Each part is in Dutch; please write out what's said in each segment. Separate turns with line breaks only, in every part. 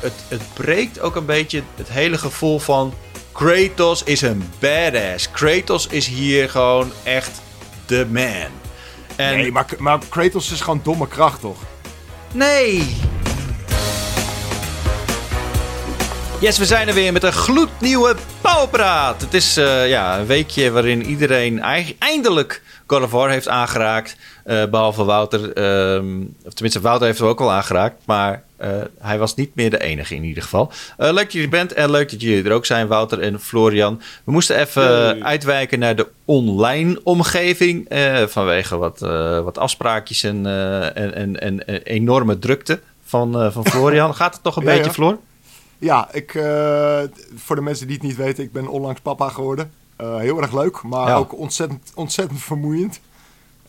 het, het breekt ook een beetje het hele gevoel van... Kratos is een badass. Kratos is hier gewoon echt de man.
En... Nee, maar, maar Kratos is gewoon domme kracht, toch?
Nee! Yes, we zijn er weer met een gloednieuwe Het is uh, ja, een weekje waarin iedereen eindelijk God of War heeft aangeraakt. Uh, behalve Wouter. Of tenminste, Wouter heeft hem ook al aangeraakt. Maar uh, hij was niet meer de enige in ieder geval. leuk dat je er bent en leuk dat jullie er ook zijn, Wouter en Florian. We moesten even uitwijken naar de online omgeving. vanwege wat, wat afspraakjes en, en, en, en, enorme drukte van, van Florian. Gaat het toch een beetje, ja. Floor?
Ja, ik, uh, voor de mensen die het niet weten, ik ben onlangs papa geworden. Uh, heel erg leuk, maar ook ontzettend, ontzettend vermoeiend.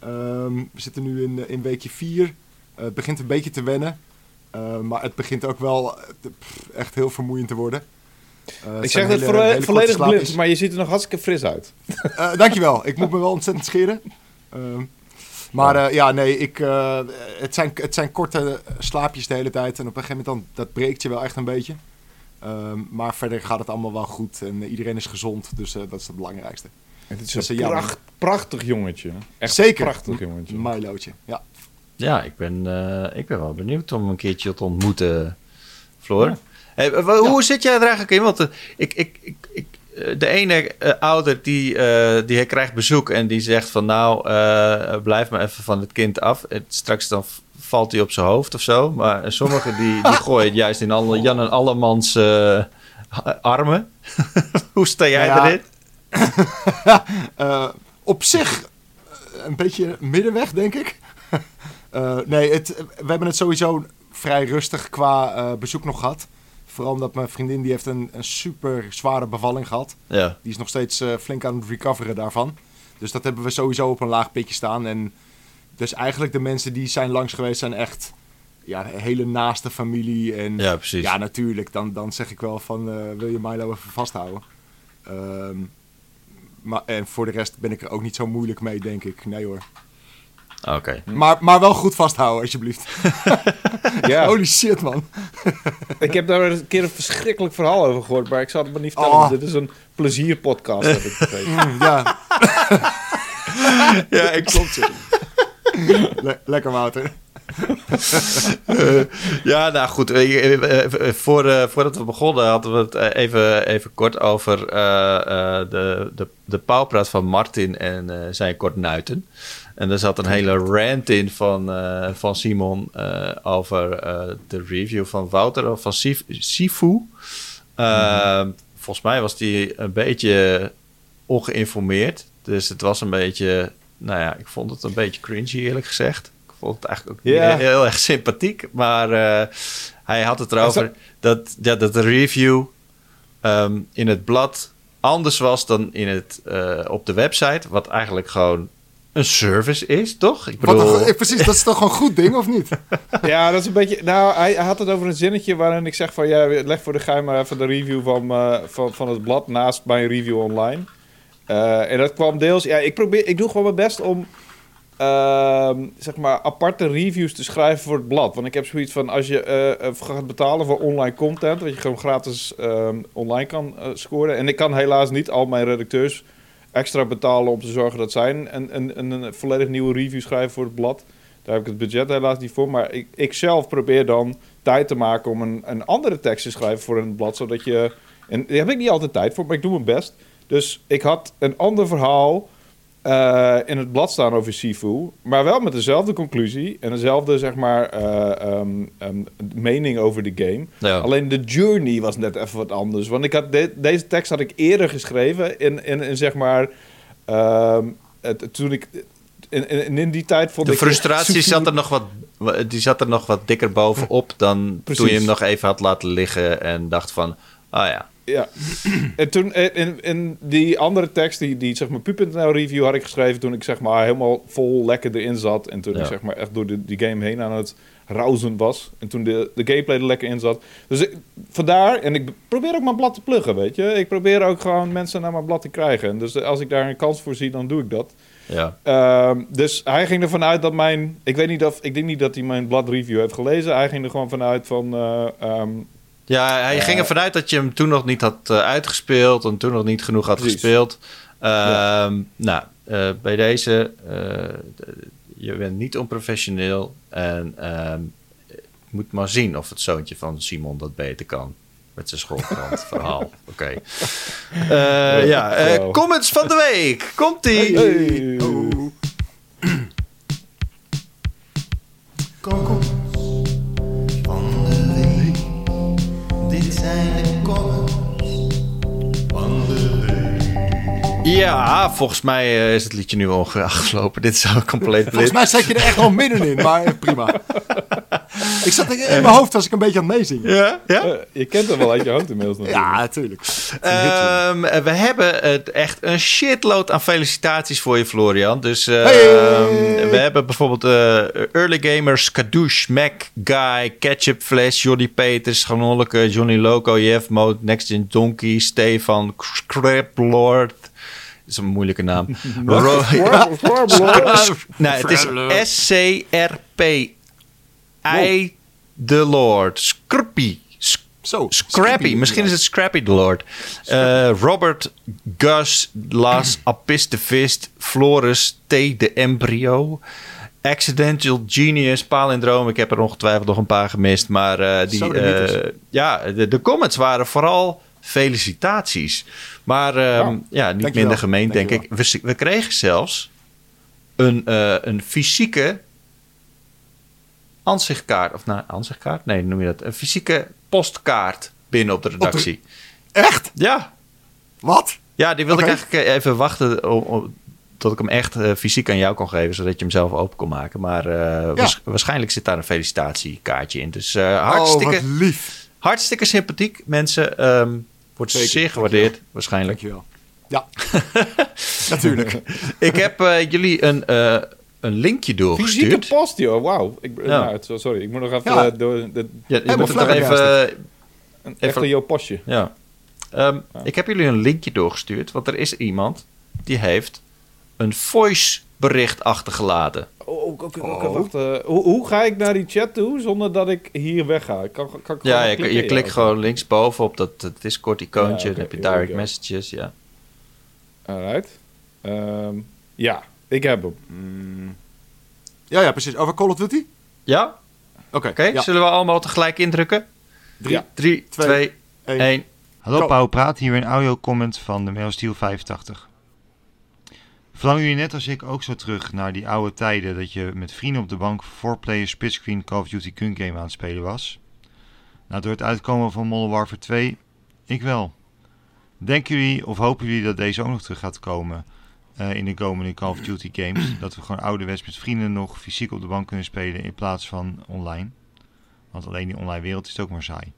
Um, we zitten nu in, in weekje 4. Uh, het begint een beetje te wennen. maar het begint ook wel echt heel vermoeiend te worden.
ik zeg het hele, volledig blind, maar je ziet er nog hartstikke fris uit.
dankjewel, ik moet me wel ontzettend scheren. Ehm, maar ja. ja, nee, ik, het, zijn, het zijn korte slaapjes de hele tijd. En op een gegeven moment dan, dat breekt je wel echt een beetje. Ehm, maar verder gaat het allemaal wel goed en iedereen is gezond, dus uh, dat is het belangrijkste.
het is dus, een pracht, prachtig jongetje.
Echt Zeker. prachtig jongetje. Milootje, ja.
Ja, ik ben, uh, ik ben wel benieuwd om een keertje te ontmoeten, Floor. Hey, hoe zit jij er eigenlijk in? Want uh, ik, ik, ik, ik, de ene ouder die, die krijgt bezoek en die zegt van nou, blijf maar even van het kind af. Het, straks dan valt hij op zijn hoofd of zo. Maar sommigen die, die gooien het juist in alle, Jan en Allemans uh, armen. Hoe sta jij ja, erin?
uh, op zich eh, een beetje middenweg, denk ik. uh, nee, het, we hebben het sowieso vrij rustig qua bezoek nog gehad. Vooral omdat mijn vriendin die heeft een, een super zware bevalling gehad.
Ja.
Die is nog steeds flink aan het recoveren daarvan. Dus dat hebben we sowieso op een laag pitje staan. En dus eigenlijk de mensen die zijn langs geweest zijn echt ja, hele naaste familie. En
ja, precies.
Ja, natuurlijk. Dan, dan zeg ik wel van, uh, wil je Milo even vasthouden? Um, maar, en voor de rest ben ik er ook niet zo moeilijk mee, denk ik. Nee hoor.
Oké.
Maar, maar wel goed vasthouden, alsjeblieft. ja. Holy shit, man.
ik heb daar een keer een verschrikkelijk verhaal over gehoord, maar ik zal het maar niet vertellen. Oh. Dit is een plezierpodcast, heb ik begrepen.
Mm, ja.
ja, ik klopt.
lekker Wouter.
uh, ja, nou goed. Uh, voor, voordat we begonnen hadden we het even, even kort over de, de, de pauwpraat van Martin en zijn kortnuiten. En er zat een hele rant in van, van Simon over de review van Wouter van Sifu. Mm Volgens mij was die een beetje ongeïnformeerd. Dus het was een beetje nou ja, ik vond het een beetje cringy eerlijk gezegd. Ik vond het eigenlijk ook yeah. heel, heel, erg sympathiek. Maar uh, hij had het erover dat, ja, dat de review um, in het blad anders was dan in het, uh, op de website. Wat eigenlijk gewoon een service is, toch?
Ik bedoel... Wat, precies, dat is toch een goed ding, of niet?
ja, dat is een beetje... Nou, hij had het over een zinnetje waarin ik zeg van... Ja, leg voor de geheim maar even de review van, uh, van, van het blad naast mijn review online. Uh, en dat kwam deels... Ja, ik, probeer, ik doe gewoon mijn best om... Uh, zeg maar aparte reviews te schrijven voor het blad. Want ik heb zoiets van... Als je uh, gaat betalen voor online content... wat je gewoon gratis ehm, online kan scoren... en ik kan helaas niet al mijn redacteurs extra betalen... om te zorgen dat zij een, een, een, een volledig nieuwe review schrijven voor het blad. Daar heb ik het budget helaas niet voor. Maar ik, ik zelf probeer dan tijd te maken... om een, een andere tekst te schrijven voor een blad. Zodat je... En daar heb ik niet altijd tijd voor, maar ik doe mijn best... Dus ik had een ander verhaal uh, in het blad staan over Sifu, maar wel met dezelfde conclusie en dezelfde zeg maar uh, um, um, mening over de game.
Ja.
Alleen de journey was net even wat anders, want ik had de, deze tekst had ik eerder geschreven in, in, in zeg maar het, toen ik in, in, in, die tijd vond
de
ik...
De frustratie zat er nog wat, die zat er nog wat dikker bovenop dan toen je hem nog even had laten liggen en dacht van, ah ja,
ja. en toen, in, in die andere tekst, die, die zeg maar pu.nl review had ik geschreven toen ik zeg maar helemaal vol lekker erin zat. En toen ik zeg maar echt door de, die game heen aan het rauzen was. En toen de, de gameplay er lekker in zat. Dus ik, vandaar, en ik probeer ook mijn blad te pluggen, weet je. Ik probeer ook gewoon mensen naar mijn blad te krijgen. En dus als ik daar een kans voor zie, dan doe ik dat.
Ja.
Uh, dus hij ging ervan uit dat mijn... Ik weet niet of... Ik denk niet dat hij mijn blad review heeft gelezen. Hij ging er gewoon vanuit van... Uh, um,
Ja, hij
Ja.
ging ervan uit dat je hem toen nog niet had eh, uitgespeeld en toen nog niet genoeg had
Precies.
gespeeld.
Ja.
Ehm, Nou, eh, bij deze, eh, je bent niet onprofessioneel en ehm, moet maar zien of het zoontje van Simon dat beter kan. Met zijn schoolkrant verhaal. Oké. Eh, ja, eh, comments van de week. Komt-ie.
Hey.
Ja, volgens mij eh, is het liedje nu al afgelopen. Dit is al compleet
Volgens
blind.
mij zat je er echt wel middenin, maar eh, prima. ik zat in in mijn hoofd als ik een beetje aan het meezingen.
Ja? ja?
Eh, je kent hem wel uit je hoofd inmiddels natuurlijk.
Ja, natuurlijk.
Ehm, we hebben het echt een shitload aan felicitaties voor je, Florian. Dus ehm,
Hey!
we hebben bijvoorbeeld eh, Early Gamers, Kadoosh, Mac, Guy, Ketchup Flash, Jordi Peters, Ganolke, Johnny Loco, Jeff Mode, Next Gen Donkey, Stefan, Scrap Lord. Dat is een moeilijke naam. Ro- nee, het is S-C-R-P. I the Lord. Scrappy. Sc-
Zo.
Scrappy. Misschien is het Scrappy the Lord. Eh, Robert, Gus, Las, Apistevist, Floris, T. de Embryo. Accidental Genius, Palindroom. Ik heb er ongetwijfeld nog een paar gemist. Maar eh, die,
de
eh, ja, de, de comments waren vooral felicitaties. Maar ehm,
Ja.
ja, niet minder gemeen, denk ik. We, we kregen zelfs een, eh, een fysieke ansichtkaart. Of nou, ansichtkaart? Nee, noem je dat? Een fysieke postkaart binnen op de redactie.
Echt?
Ja.
Wat?
ja, die wilde ik eigenlijk eh, even wachten om, om- tot ik hem echt eh, fysiek aan jou kon geven, zodat je hem zelf open kon maken. Maar waars- waarschijnlijk zit daar een felicitatiekaartje in. Dus eh, hartstikke,
Oh, wat lief.
hartstikke sympathiek, mensen. Ehm, wordt
Zeker,
zeer gewaardeerd, waarschijnlijk.
Dankjewel. Ja. Natuurlijk.
Ik heb eh, jullie een, eh, een linkje
Fysieke
doorgestuurd.
post, joh. Wauw. Ik,
Ja.
nou, sorry, ik moet nog even
Ja.
eh, door... De,
Ja, je moet het even...
een echte jouw postje.
Ja. Ehm, Ik heb jullie een linkje doorgestuurd, want er is iemand die heeft een voice bericht achtergelaten.
Oh, oké, oké, oké,
Oh.
wacht. eh, hoe, hoe ga ik naar die chat toe zonder dat ik hier wegga? Kan, kan ik
Ja, je,
klikken?
je klikt
Ja,
gewoon linksboven op dat, dat Discord-icoontje.
Ja,
dan heb je direct messages, ja.
Alright. Ehm, ja, ik heb hem.
Mm. Ja, ja, precies. Over Call of Duty?
Ja?
Oké.
Oké,
ja.
zullen we allemaal tegelijk indrukken?
Drie,
Ja.
3,
Twee,
2,
één.
1.
Hallo. Pauw Praat, hier een audio-comment van de Mailsteel 85. Verlangen jullie net als ik ook zo terug naar die oude tijden dat je met vrienden op de bank voor player splitscreen Call of Duty Gun Game aan het spelen was? Nou, door het uitkomen van Modern Warfare 2, ik wel. Denken jullie of hopen jullie dat deze ook nog terug gaat komen eh, in de komende Call of Duty games? Dat we gewoon ouderwets met vrienden nog fysiek op de bank kunnen spelen in plaats van online? Want alleen die online wereld is ook maar saai.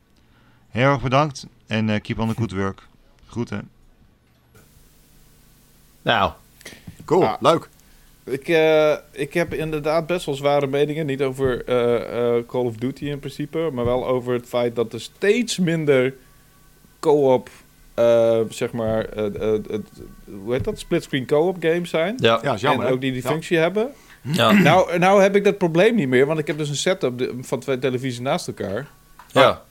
Heel erg bedankt en eh, keep on the good work. Groeten.
Nou,
Cool, leuk.
Ik, eh, ik heb inderdaad best wel zware meningen. Niet over eh, eh, Call of Duty in principe, maar wel over het feit dat er steeds minder co-op, eh, zeg maar, het- hoe heet dat? Splitscreen co-op games zijn.
ja.
Ja, is jammer.
en ook die die
Ja.
functie hebben.
Ja.
Nou, nou heb ik dat probleem niet meer, want ik heb dus een setup de- van twee televisies naast elkaar.
ja.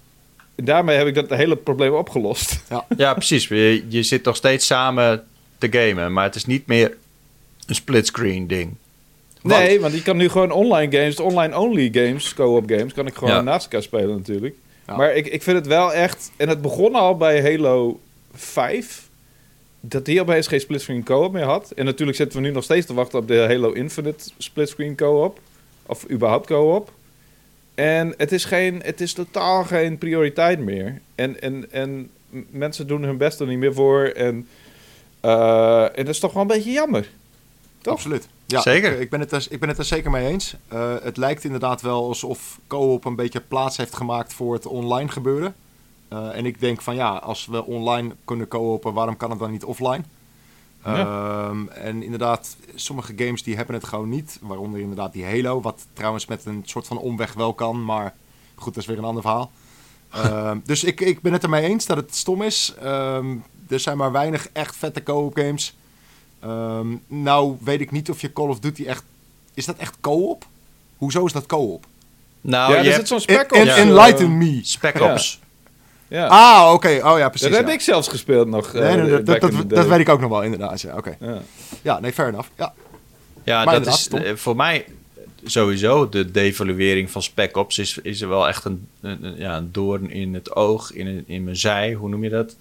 En daarmee heb ik dat hele probleem opgelost.
Ja, precies. Je, je zit nog steeds samen te gamen, maar het is niet meer een splitscreen ding.
Nee, want je kan nu gewoon online games, online-only games, co-op games, kan ik gewoon
Ja.
naast elkaar spelen natuurlijk.
Ja.
Maar ik, ik vind het wel echt... En het begon al bij Halo 5, dat die opeens geen splitscreen co-op meer had. En natuurlijk zitten we nu nog steeds te wachten op de Halo Infinite splitscreen co-op. Of überhaupt co-op. En het is, geen, het is totaal geen prioriteit meer. En, en, en mensen doen hun best er niet meer voor. En, eh, en dat is toch wel een beetje jammer. Toch?
Absoluut. Ja,
Zeker.
Ik, ik ben het er, ik ben het er zeker mee eens. Eh, het lijkt inderdaad wel alsof co-op een beetje plaats heeft gemaakt voor het online gebeuren. Eh, en ik denk van ja, als we online kunnen co-open, waarom kan het dan niet offline?
Ja.
Ehm, en inderdaad, sommige games die hebben het gewoon niet. Waaronder inderdaad die Halo, wat trouwens met een soort van omweg wel kan. Maar goed, dat is weer een ander verhaal. Ehm, dus ik, ik ben het ermee eens dat het stom is. Ehm, er zijn maar weinig echt vette co-op games. Ehm, nou weet ik niet of je Call of Duty echt... Is dat echt co-op? Hoezo is dat co-op?
Nou,
ja,
je
er zit zo'n
En,
spec
en-
op.
Enlighten me.
Spec
Ja.
Ops.
Ja.
Ah, oké. Oh ja, precies.
dat heb ik zelfs gespeeld nog.
Nee,
eh,
nee, dat, dat, dat, weet ik ook nog wel, inderdaad. Ja, oké.
Ja.
Ja, nee, fair enough. Ja.
Ja,
Maar
dat is eh, voor mij sowieso de devaluering van Spec Ops is, is er wel echt een, een, een- ja, een doorn in het oog, in, in mijn zij, hoe noem je dat?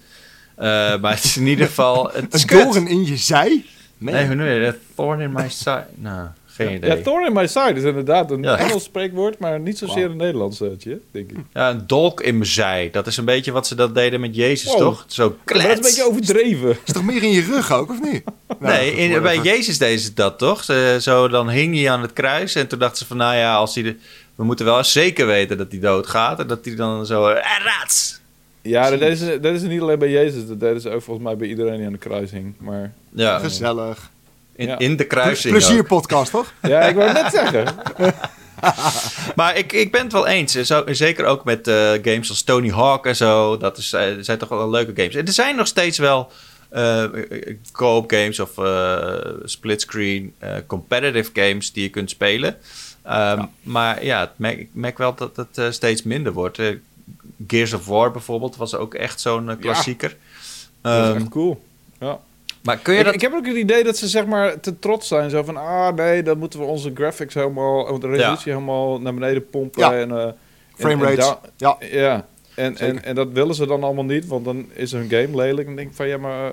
Eh, maar het is in ieder geval... Het is
Een doorn in je zij?
Nee, hoe noem je dat? Thorn in my side? Nou, geen idee.
Ja, thorn in my side is inderdaad een
Ja.
Engels spreekwoord, maar niet zozeer
Wauw.
een Nederlands uitje, denk ik.
Ja, een dolk in mijn zij. Dat is een beetje wat ze dat deden met Jezus,
Wow.
toch? Zo
Maar dat is
klets.
een beetje overdreven.
Is toch meer in je rug ook, of niet? Nou,
Nee, in- bij. Jezus deden ze dat toch? Ze, zo, dan hing hij aan het kruis en toen dachten ze van, nou ja, als hij de, we moeten wel zeker weten dat hij doodgaat. En dat hij dan zo, eh, rats!
Ja, dat is, dat is niet alleen bij Jezus, dat deden ze ook volgens mij bij iedereen die aan de kruis hing. Maar
Ja,
Gezellig.
in,
Ja.
in de kruising
Plezier
ook.
podcast, toch?
ja, ik wou net zeggen.
Maar ik, ik ben het wel eens. Zo, zeker ook met eh, games als Tony Hawk en zo. Dat is, eh, zijn toch wel leuke games. En er zijn nog steeds wel eh, co-op games of eh splitscreen eh, competitive games die je kunt spelen. Ehm, Maar ja, merk, ik merk wel dat het steeds minder wordt. Gears of War bijvoorbeeld was ook echt zo'n eh, klassieker.
Dat is
Ehm,
echt cool. Ja.
maar kun je
Ik,
dat...
ik heb ook het idee dat ze zeg maar te trots zijn. Zo van, ah nee, dan moeten we onze graphics helemaal, de resolutie helemaal naar beneden pompen.
Ja.
En, eh,
Frame
en
rates. Ja.
Ja, en,
Zeker.
en, en dat willen ze dan allemaal niet, want dan is hun game lelijk. En dan denk ik van, ja, maar... eh,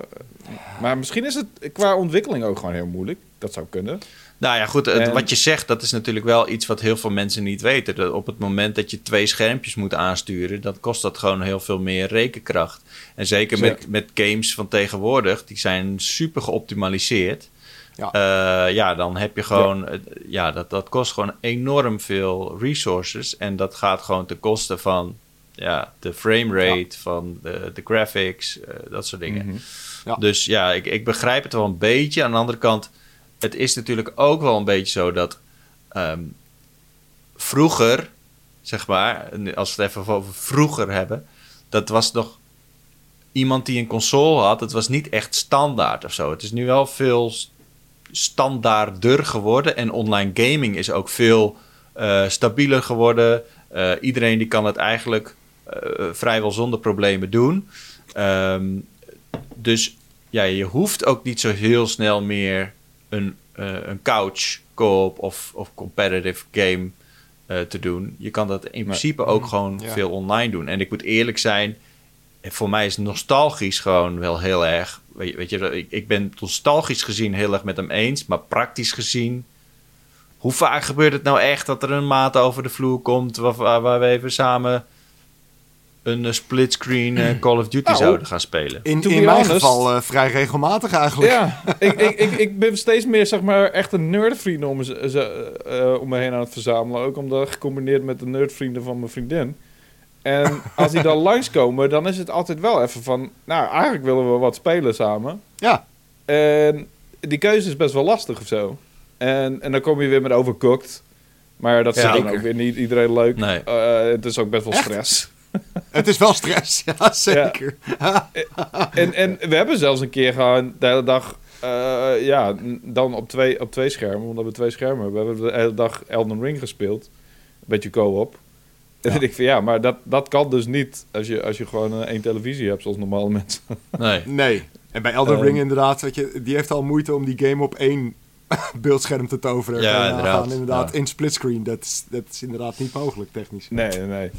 Maar misschien is het qua ontwikkeling ook gewoon heel moeilijk. Dat zou kunnen.
Nou ja, goed,
En-
wat je zegt, dat is natuurlijk wel iets wat heel veel mensen niet weten. Dat op het moment dat je twee schermpjes moet aansturen, dan kost dat gewoon heel veel meer rekenkracht. En zeker
Zo.
met, met games van tegenwoordig, die zijn super geoptimaliseerd.
Ja.
Eh, ja, dan heb je gewoon, eh, ja, dat, dat kost gewoon enorm veel resources. En dat gaat gewoon ten koste van ja, de frame rate, van de, de graphics, eh, dat soort dingen.
Mhm.
Ja.
Dus ja, ik, ik begrijp het wel een beetje. Aan de andere kant, het is natuurlijk ook wel een beetje zo dat ehm, vroeger, zeg maar, als we het even over vroeger hebben, dat was nog iemand die een console had. Het was niet echt standaard of zo. Het is nu wel veel standaarder geworden en online gaming is ook veel eh, stabieler geworden. Eh, iedereen die kan het eigenlijk eh, vrijwel zonder problemen doen. Ehm, dus ja, je hoeft ook niet zo heel snel meer een, eh, een couch co-op of, of competitive game eh, te doen. Je kan dat in principe ook gewoon
Ja.
veel online doen. En ik moet eerlijk zijn, voor mij is nostalgisch gewoon wel heel erg. Weet je, weet je ik, ik ben nostalgisch gezien heel erg met hem eens, maar praktisch gezien. Hoe vaak gebeurt het nou echt dat er een maat over de vloer komt waar, waar, waar we even samen een eh, splitscreen eh, Call of Duty
Nou,
zouden gaan spelen?
In, in mijn
honest-
geval eh, vrij regelmatig eigenlijk.
Ja, ik, ik, ik, ik ben steeds meer zeg maar echt een nerdvrienden om, eh, om me heen aan het verzamelen. Ook omdat gecombineerd met de nerdvrienden van mijn vriendin. En als die dan langskomen, dan is het altijd wel even van... Nou, eigenlijk willen we wat spelen samen.
Ja.
En die keuze is best wel lastig of zo. En, en dan kom je weer met overcooked. Maar dat is
Ja,
dan ook weer niet iedereen leuk.
Nee.
Eh, het is ook best wel
Echt?
stress.
Het is wel stress, ja zeker.
En, en we hebben zelfs een keer gewoon de hele dag... eh, ja, dan op twee, op twee schermen. Omdat we twee schermen hebben. We hebben de hele dag Elden Ring gespeeld. Een beetje co-op. En dan denk ik van ja, maar dat, dat kan dus niet als je, als je gewoon eh, één televisie hebt zoals normale mensen.
Nee.
Nee. En bij Elden
Ehm.
Ring inderdaad, weet je, die heeft al moeite om die game op één beeldscherm te toveren.
Ja,
je
inderdaad.
nagaan, inderdaad
Ja.
in splitscreen, dat is, dat is inderdaad niet mogelijk technisch.
Nee, nee, nee.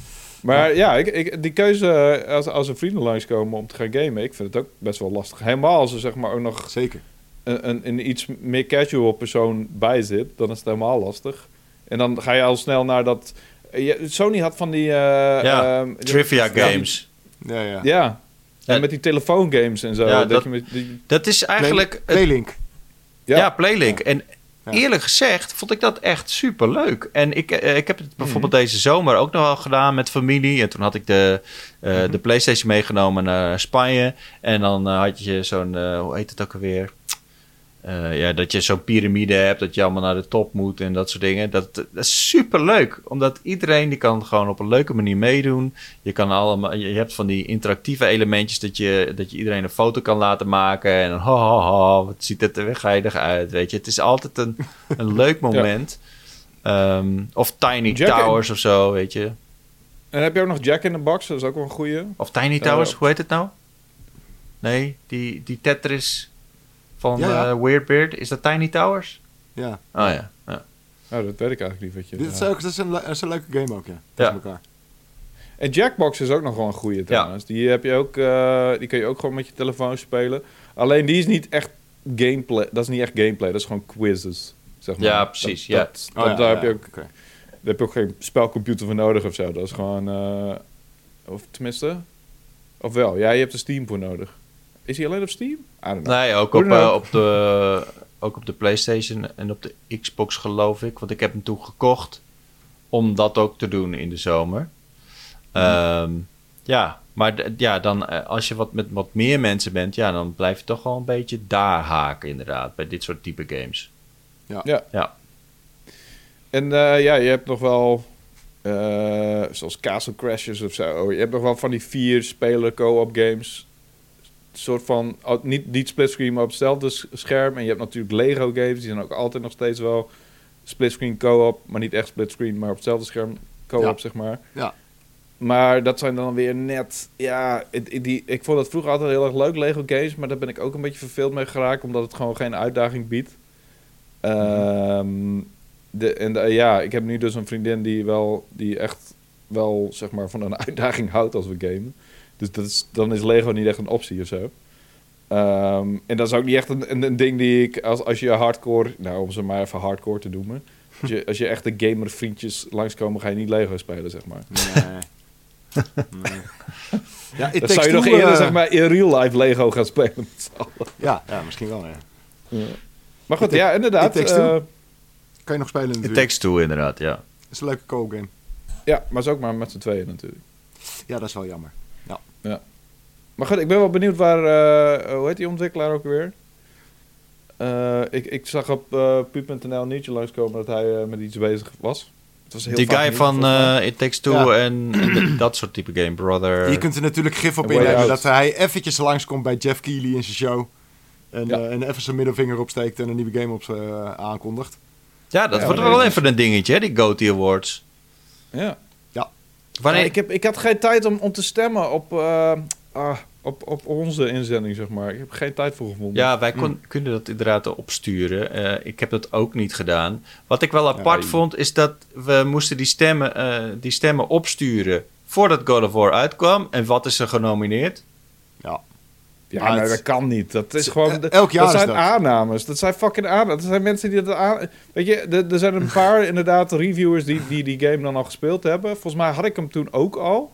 Maar ja, ik, ik, die keuze eh, als, als er vrienden langskomen om te gaan gamen, ik vind het ook best wel lastig. Helemaal als er zeg maar ook nog
Zeker.
een, een, een iets meer casual persoon bij zit, dan is het helemaal lastig. En dan ga je al snel naar dat... eh, je- Sony had van die... eh,
Ja,
ehm,
Trivia games.
Ja, ja.
Ja.
Ja.
En met die telefoongames en zo.
Ja,
dat,
dat-
je met die,
Dat is eigenlijk... het-
Playlink.
ja.
Ja, Playlink. En
Ja.
eerlijk gezegd vond ik dat echt super leuk. En ik, eh, ik heb het bijvoorbeeld
Mhm.
deze zomer ook nog wel gedaan met familie. En toen had ik de, eh,
Mhm.
de PlayStation meegenomen naar Spanje. En dan eh, had je zo'n, hoe heet het ook alweer? Eh, ja, dat je zo'n piramide hebt, dat je allemaal naar de top moet en dat soort dingen. Dat, dat is super leuk, omdat iedereen die kan gewoon op een leuke manier meedoen. Je, kan allemaal, je hebt van die interactieve elementjes dat je, dat je iedereen een foto kan laten maken. En dan, ho, ho, ho, wat ziet het er weer geinig uit, weet je. Het is altijd een, een leuk moment. Ehm, of Tiny
Jack-
Towers of zo, weet je.
En heb je ook nog Jack in the Box, dat is ook wel een goeie.
Of Tiny Towers,
ja.
hoe heet het nou? Nee, die, die Tetris van
Ja, ja.
eh, Weirdbeard. Is dat Tiny Towers?
Ja.
Oh ja. ja.
Nou, dat weet ik eigenlijk niet wat je...
Dit is, ook, dat is, een, le- dat is een leuke game ook, ja.
Ja.
Tegen elkaar.
En Jackbox is ook nog wel een goeie trouwens. Die, heb je ook, eh, die kun je ook gewoon met je telefoon spelen. Alleen die is niet echt gameplay. Dat is niet echt gameplay, dat is gewoon quizzes. Zeg maar.
Ja, precies,
Dat,
ja.
dat-
Oh,
dat-
ja,
daar,
ja,
heb je ook,
oké.
daar heb je ook geen spelcomputer voor nodig of zo. Dat is gewoon... eh, of tenminste... Of wel, ja, je hebt er Steam voor nodig. Is hij alleen op Steam?
Nee, ook op, eh, op, de, ook op de PlayStation en op de Xbox geloof ik. Want ik heb hem toen gekocht om dat ook te doen in de zomer. Ehm, ja, maar ja, dan, eh, als je wat met wat meer mensen bent, ja, dan blijf je toch wel een beetje daar haken inderdaad. Bij dit soort type games.
Ja.
Ja.
En eh, ja, je hebt nog wel... eh, zoals Castle Crashers of zo. Je hebt nog wel van die vier speler co-op games. Een soort van... oh, niet, niet splitscreen, maar op hetzelfde scherm. En je hebt natuurlijk Lego games. Die zijn ook altijd nog steeds wel splitscreen co-op. Maar niet echt splitscreen, maar op hetzelfde scherm co-op,
Ja.
zeg maar.
Ja.
Maar dat zijn dan weer net... Ja, die, ik vond dat vroeger altijd heel erg leuk, Lego games. Maar daar ben ik ook een beetje verveeld mee geraakt. Omdat het gewoon geen uitdaging biedt. Ehm, de, en de- ja, ik heb nu dus een vriendin die wel... Die echt wel, zeg maar, van een uitdaging houdt als we gamen. Dus dat is, dan is Lego niet echt een optie of zo. Ehm, en dat is ook niet echt een, een, een ding die ik... Als, als je hardcore... Nou, om ze maar even hardcore te noemen. Als je, als je echte gamer vriendjes langskomen, ga je niet Lego spelen, zeg maar.
Nee. nee. Ja,
Dan zou je nog eerder
eh,
zeg maar, in real life Lego gaan spelen. met z'n allen.
Ja, ja, misschien wel, ja.
Maar goed,
It-
ja, inderdaad. Eh,
Kan je nog spelen
It
natuurlijk.
Takes Two inderdaad, ja.
Is een leuke co game.
ja, maar is ook maar met z'n tweeën natuurlijk.
Ja, dat is wel jammer.
Maar goed, ik ben wel benieuwd waar... eh, hoe heet die ontwikkelaar ook weer? Eh, ik, ik zag op uh, pu.nl nieuwtje langskomen dat hij eh, met iets bezig was. Het was heel
Die guy van eh, It Takes Two
Ja.
en, dat soort type game, Brother.
Je kunt er natuurlijk gif op innemen dat hij eventjes langskomt bij Jeff Keighley in zijn show. En,
Ja.
eh, en even zijn middelvinger opsteekt en een nieuwe game op ze eh, aankondigt.
Ja, dat
Ja,
wordt wel even een dingetje, hè, die GOTY Awards.
Ja.
Wanneer...
Ja, ik, heb, ik had geen tijd om, om te stemmen op, eh, ah, op, op onze inzending, zeg maar. Ik heb geen tijd voor gevonden.
Ja, wij kon- kunnen dat inderdaad opsturen. Eh, ik heb dat ook niet gedaan. Wat ik wel apart
Ja,
vond, is dat we moesten die stemmen, eh, die stemmen opsturen voordat God of War uitkwam. En wat is er genomineerd?
Ja.
Ja,
Maar
nee,
het-
dat kan niet. Dat is
het-
gewoon...
elk jaar
dat
is
zijn
dat.
aannames. Dat zijn fucking aannames. Dat zijn mensen die dat aan... Weet je, er, zijn een paar inderdaad reviewers die, die die game dan al gespeeld hebben. Volgens mij had ik hem toen ook al.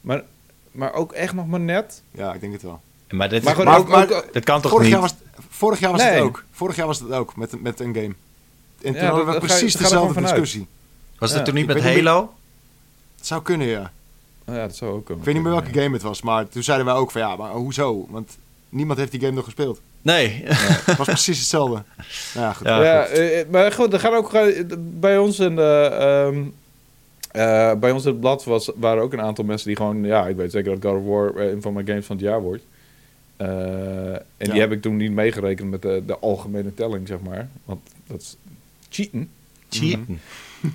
Maar, maar ook echt nog maar net.
Ja, ik denk het wel.
Maar dit,
Maar
is-
gewoon
Maar-
ook...
maar-
ook
dat kan toch
Vorig
niet?
jaar was, het- vorig jaar was het ook. Vorig jaar was het ook met, met een game. En toen
Ja,
hadden we precies
ga
dezelfde discussie.
was dat
Ja,
toen niet
ik
met Halo?
Het zou kunnen, ja.
Oh ja, dat zou ook kunnen.
Ik weet niet meer welke game het was, maar toen zeiden wij ook van ja, maar hoezo? Want niemand heeft die game nog gespeeld.
Nee.
Het was precies hetzelfde. Nou ja, goed.
Ja.
Ja, eh, maar goed, er gaan ook eh, bij ons in de, ehm, eh, bij ons in het blad was, waren ook een aantal mensen die gewoon, ja, ik weet zeker dat God of War eh, een van mijn games van het jaar wordt. Eh, en
Ja.
die heb ik toen niet meegerekend met de, de algemene telling, zeg maar. Want dat is cheaten.
Cheaten.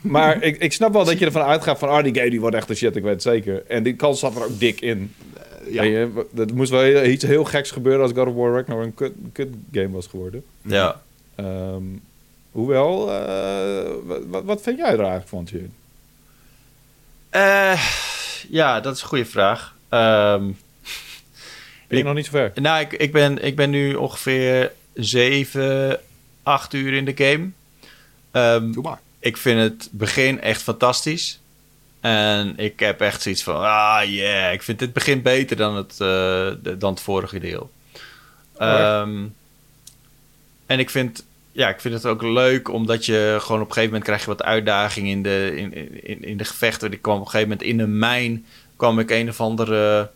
Maar ik, ik snap wel dat je ervan uitgaat van, ah, die game die wordt echt de shit, ik weet het zeker. En die kans zat er ook dik in.
ja.
En je- dat moest wel iets heel geks gebeuren als God of War Ragnarok een kut, kut game was geworden.
Ja.
Ehm, hoewel, eh, wat, wat, vind jij er eigenlijk van, Tjeerd?
Eh, ja, dat is een goede vraag. Ehm,
Ben je
Ik-
nog niet zo ver?
nou, ik, ik, ben, ik ben nu ongeveer 7, 8 uur in de game. Ehm,
Doe maar.
ik vind het begin echt fantastisch. En ik heb echt zoiets van, ah yeah, ik vind dit begin beter dan het, eh, dan het vorige deel. Ehm, en ik vind, ja, ik vind het ook leuk, omdat je gewoon op een gegeven moment krijg je wat uitdaging in de, in, in, in de gevechten. Ik kwam op een gegeven moment in een mijn, kwam ik een of andere,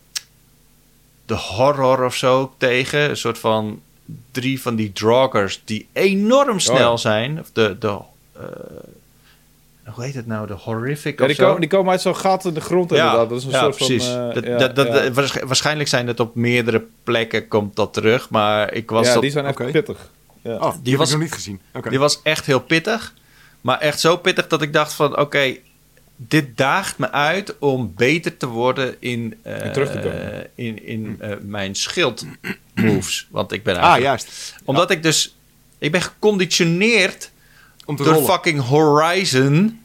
de horror of zo tegen. Een soort van drie van die draggers die enorm snel
ja.
zijn. Of de, de eh, hoe heet het nou? De horrific
Ja,
of
die,
zo?
komen, die komen uit zo'n gat in de grond inderdaad. Dat is een
ja,
soort
precies.
van... eh,
dat,
ja,
dat, dat, Waarschijnlijk zijn het op meerdere plekken komt dat terug, maar ik was
ja, die zijn echt pittig. Ja.
Oh, die,
Die
heb
was-
ik nog niet gezien. Oké.
die was echt heel pittig, maar echt zo pittig dat ik dacht van, oké, dit daagt me uit om beter te worden in, eh,
En terug te komen.
eh, in, in eh, mijn schild moves. Want ik ben
Ah, juist.
Omdat ik dus... Ik ben geconditioneerd
Om
door
rollen.
fucking Horizon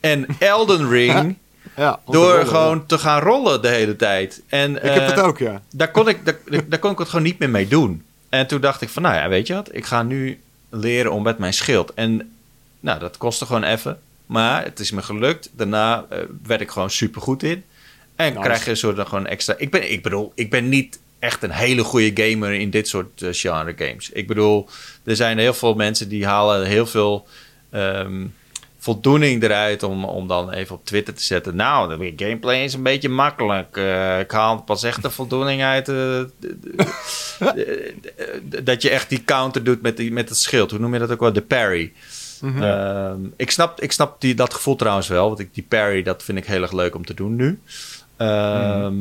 en Elden Ring...
Ja,
door
rollen,
gewoon te gaan rollen de hele tijd. En.
Ik heb dat ook, ja.
daar kon, ik, daar, daar kon ik het gewoon niet meer mee doen. En toen dacht ik van, nou ja, weet je wat? Ik ga nu leren om met mijn schild. En nou, dat kostte gewoon even. Maar het is me gelukt. Daarna eh, werd ik gewoon super goed in. En
Nice.
krijg je een soort gewoon extra... Ik, ben, ik bedoel, ik ben niet echt een hele goede gamer in dit soort eh, genre games. Ik bedoel, er zijn heel veel mensen die halen heel veel... ehm, voldoening eruit om, om dan even op Twitter te zetten. Nou, de gameplay is een beetje makkelijk. Eh, ik haal pas echt de voldoening uit. dat je echt die counter doet met, die, met het schild. Hoe noem je dat ook wel? De parry.
Mhm.
Ehm, ik snap, ik snap die, dat gevoel trouwens wel. Want ik, die parry, dat vind ik heel erg leuk om te doen nu. Ehm,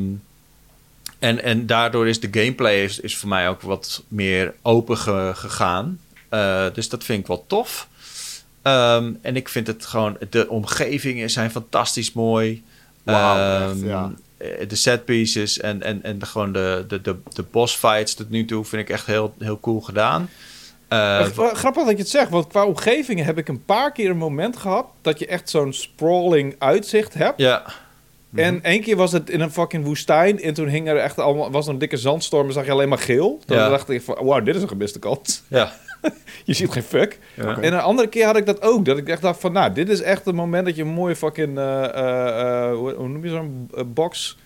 en, en daardoor is de gameplay is, is voor mij ook wat meer open ge- gegaan. Eh, dus dat vind ik wel tof. Ehm, en ik vind het gewoon... De omgevingen zijn fantastisch mooi.
Echt, ja.
eh, De set pieces en, en, en de, gewoon de, de, de, de boss fights tot nu toe vind ik echt heel, heel cool gedaan. Eh,
grappig dat je het zegt, want qua omgevingen heb ik een paar keer een moment gehad dat je echt zo'n sprawling uitzicht hebt.
ja,
En één keer was het in een fucking woestijn en toen hing er echt allemaal, was er een dikke zandstorm en zag je alleen maar geel. Toen
Ja.
dacht ik van, wow, dit is een gemiste kans.
ja.
Je ziet geen fuck.
ja.
En een andere keer had ik dat ook, dat ik echt dacht van, nou, dit is echt het moment dat je een mooie fucking, eh, eh, eh, hoe, hoe noem je zo'n box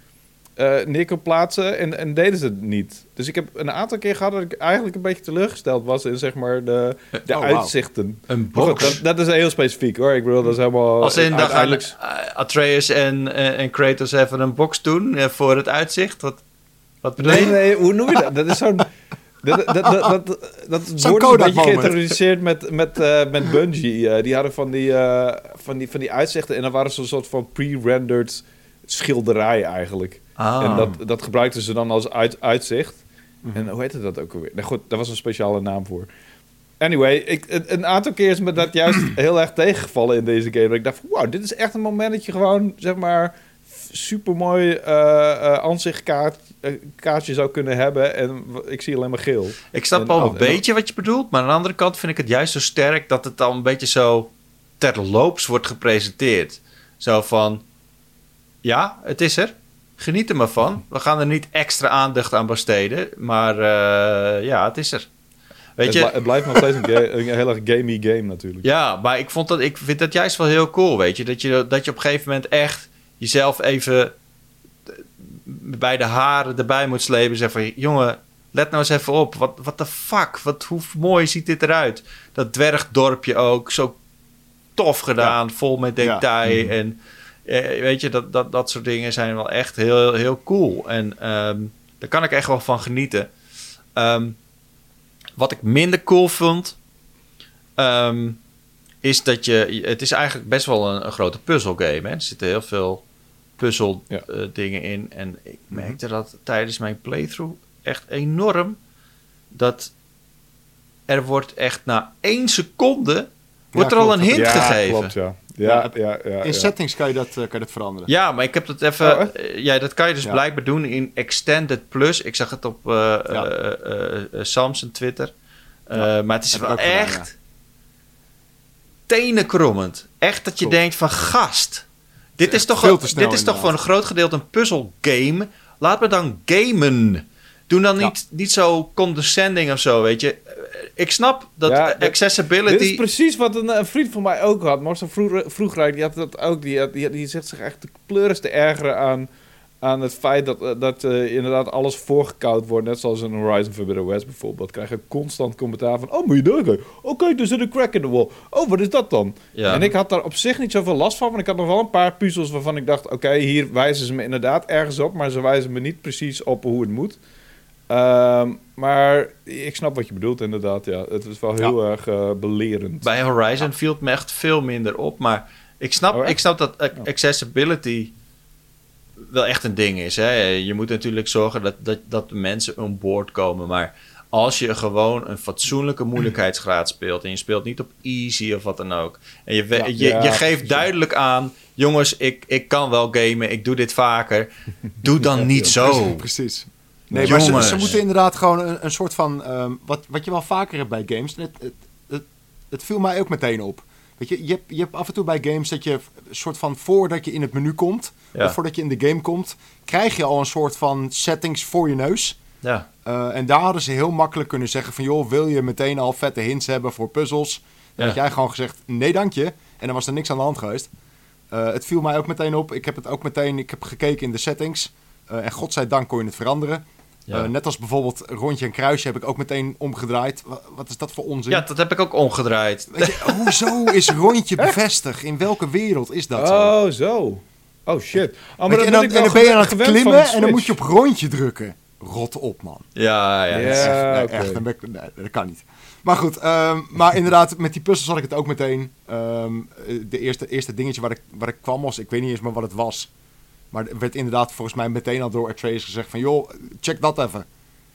eh, neer kon plaatsen en, en deden ze het niet. Dus ik heb een aantal keer gehad dat ik eigenlijk een beetje teleurgesteld was in zeg maar de, de
Oh,
uitzichten.
Een
goed,
box.
dat, dat is heel specifiek hoor. Ik bedoel, dat is helemaal...
Als in, gaan
uiteindelijk...
eh, Atreus en, eh, en Kratos even een box doen voor het uitzicht. Wat, wat bedoel
Nee,
je?
nee, hoe noem je dat? Dat is zo'n... Dat, dat, dat, dat, dat
Zo'n
wordt een beetje geïntroduceerd met, met, eh, met Bungie. Die hadden van die, eh, van, die, van die uitzichten en dan waren ze een soort van pre-rendered schilderij eigenlijk.
Ah.
En dat, dat gebruikten ze dan als uit, uitzicht.
Mhm.
En hoe heette dat ook alweer? Nou goed, daar was een speciale naam voor. Anyway, ik, een, aantal keer is me dat juist heel erg tegengevallen in deze game. Dat ik dacht, wow, dit is echt een moment dat je gewoon, zeg maar, super mooi aanzichtkaartje zou kunnen hebben. En ik zie alleen maar geel.
Ik snap wel een beetje wat je bedoelt, maar aan de andere kant vind ik het juist zo sterk dat het dan een beetje zo terloops wordt gepresenteerd. Zo van, ja, het is er. Geniet er maar van. We gaan er niet extra aandacht aan besteden, maar eh, ja, het is er. Weet
het,
je,
het blijft nog steeds een, een heel erg gamey game natuurlijk.
Ja, maar ik, vond dat, ik vind dat juist wel heel cool, weet je. Dat je, dat je op een gegeven moment echt jezelf even eh, bij de haren erbij moet slepen. Zeggen van, jongen, let nou eens even op. Wat wat de fuck? Wat, hoe mooi ziet dit eruit? Dat dwergdorpje ook, zo tof gedaan, vol met
Ja.
detail. En weet je, dat, dat, dat soort dingen zijn wel echt heel, heel cool. En ehm, daar kan ik echt wel van genieten. Ehm, wat ik minder cool vond, ehm, is dat je... Het is eigenlijk best wel een, een grote puzzelgame. Hè? Er zitten heel veel puzzel
Ja.
eh, dingen in. En ik merkte dat tijdens mijn playthrough echt enorm... dat er wordt echt na één seconde... wordt er al een hint
ja,
gegeven.
klopt, ja. Ja, ja, ja, ja,
In settings kan je dat, eh, kan je dat veranderen.
Ja, maar ik heb dat even.
Oh, echt?
eh, ja, dat kan je dus
Ja.
blijkbaar doen in Extended Plus. Ik zag het op eh
Ja.
eh, eh, eh, Samsung Twitter. Eh,
Ja,
maar het is wel
ook gedaan,
echt tenenkrommend. Echt dat je denkt van gast. Dit
is echt
toch, een- dit is toch voor een groot gedeelte een puzzelgame. Laat me dan gamen. Doe dan
Ja.
niet, niet zo condescending of zo, weet je. Eh, Ik snap dat
Ja,
eh, accessibility...
Dit is precies wat een, een vriend van mij ook had. Marcel vroeger, vroeger die had dat ook. Die, had- die, die zegt zich echt de pleuris te ergeren aan, aan het feit dat, eh, dat eh, inderdaad alles voorgekoud wordt. Net zoals in Horizon Forbidden West bijvoorbeeld. Krijg je constant commentaar van... Oh, moet je doorgaan? Oh, kijk, er zit een crack in de wall. Oh, wat is dat dan?
Ja.
En ik had daar op zich niet zoveel last van. Want ik had nog wel een paar puzzels waarvan ik dacht... Oké, hier wijzen ze me inderdaad ergens op. Maar ze wijzen me niet precies op hoe het moet. Ehm, maar ik snap wat je bedoelt inderdaad. Ja. Het is wel heel erg eh, belerend.
Bij Horizon viel het me echt veel minder op. Maar ik snap,
Oh,
ik snap dat ac- accessibility wel echt een ding is. Hè? Je moet natuurlijk zorgen dat, dat, dat de mensen on board komen. Maar Als je gewoon een fatsoenlijke moeilijkheidsgraad speelt. En je speelt niet op easy of wat dan ook. En je,
Ja,
je,
ja,
je geeft
precies.
duidelijk aan. Jongens, ik, ik kan wel gamen. Ik doe dit vaker. Doe dan niet zo.
Precies. Nee, maar ze, moeten inderdaad gewoon een, een soort van... ehm, wat, wat je wel vaker hebt bij games. Het, het, het, het viel mij ook meteen op. Weet je, je hebt, je hebt af en toe bij games dat je een soort van... Voordat je in het menu komt,
Ja.
of voordat je in de game komt... krijg je al een soort van settings voor je neus.
Ja.
Eh, en daar hadden ze heel makkelijk kunnen zeggen van... joh, wil je meteen al vette hints hebben voor puzzels? Dan
Ja.
had jij gewoon gezegd, nee dank je. En dan was er niks aan de hand geweest. Eh, het viel mij ook meteen op. Ik heb het ook meteen, ik heb gekeken in de settings. Eh, en godzijdank kon je het veranderen.
Ja.
Eh, net als bijvoorbeeld rondje en kruisje heb ik ook meteen omgedraaid. Wa- Wat is dat voor onzin?
ja, dat heb ik ook omgedraaid.
Weet je, hoezo is rondje bevestigd? In welke wereld is dat zo?
Oh, zo. Oh, shit. Oh,
je, en, dan,
ik
en
wel
dan ben je aan het klimmen en dan moet je op rondje drukken. Rot op, man.
Ja, ja.
Ja.
Dat is echt, nee, echt, dan ben ik- nee, dat kan niet. Maar goed, ehm, maar inderdaad, met die puzzels had ik het ook meteen. Ehm, eh, de eerste, eerste dingetje waar ik, waar ik kwam was, ik weet niet eens meer wat het was. Maar er werd inderdaad volgens mij meteen al door Atreus gezegd van... joh, check dat even.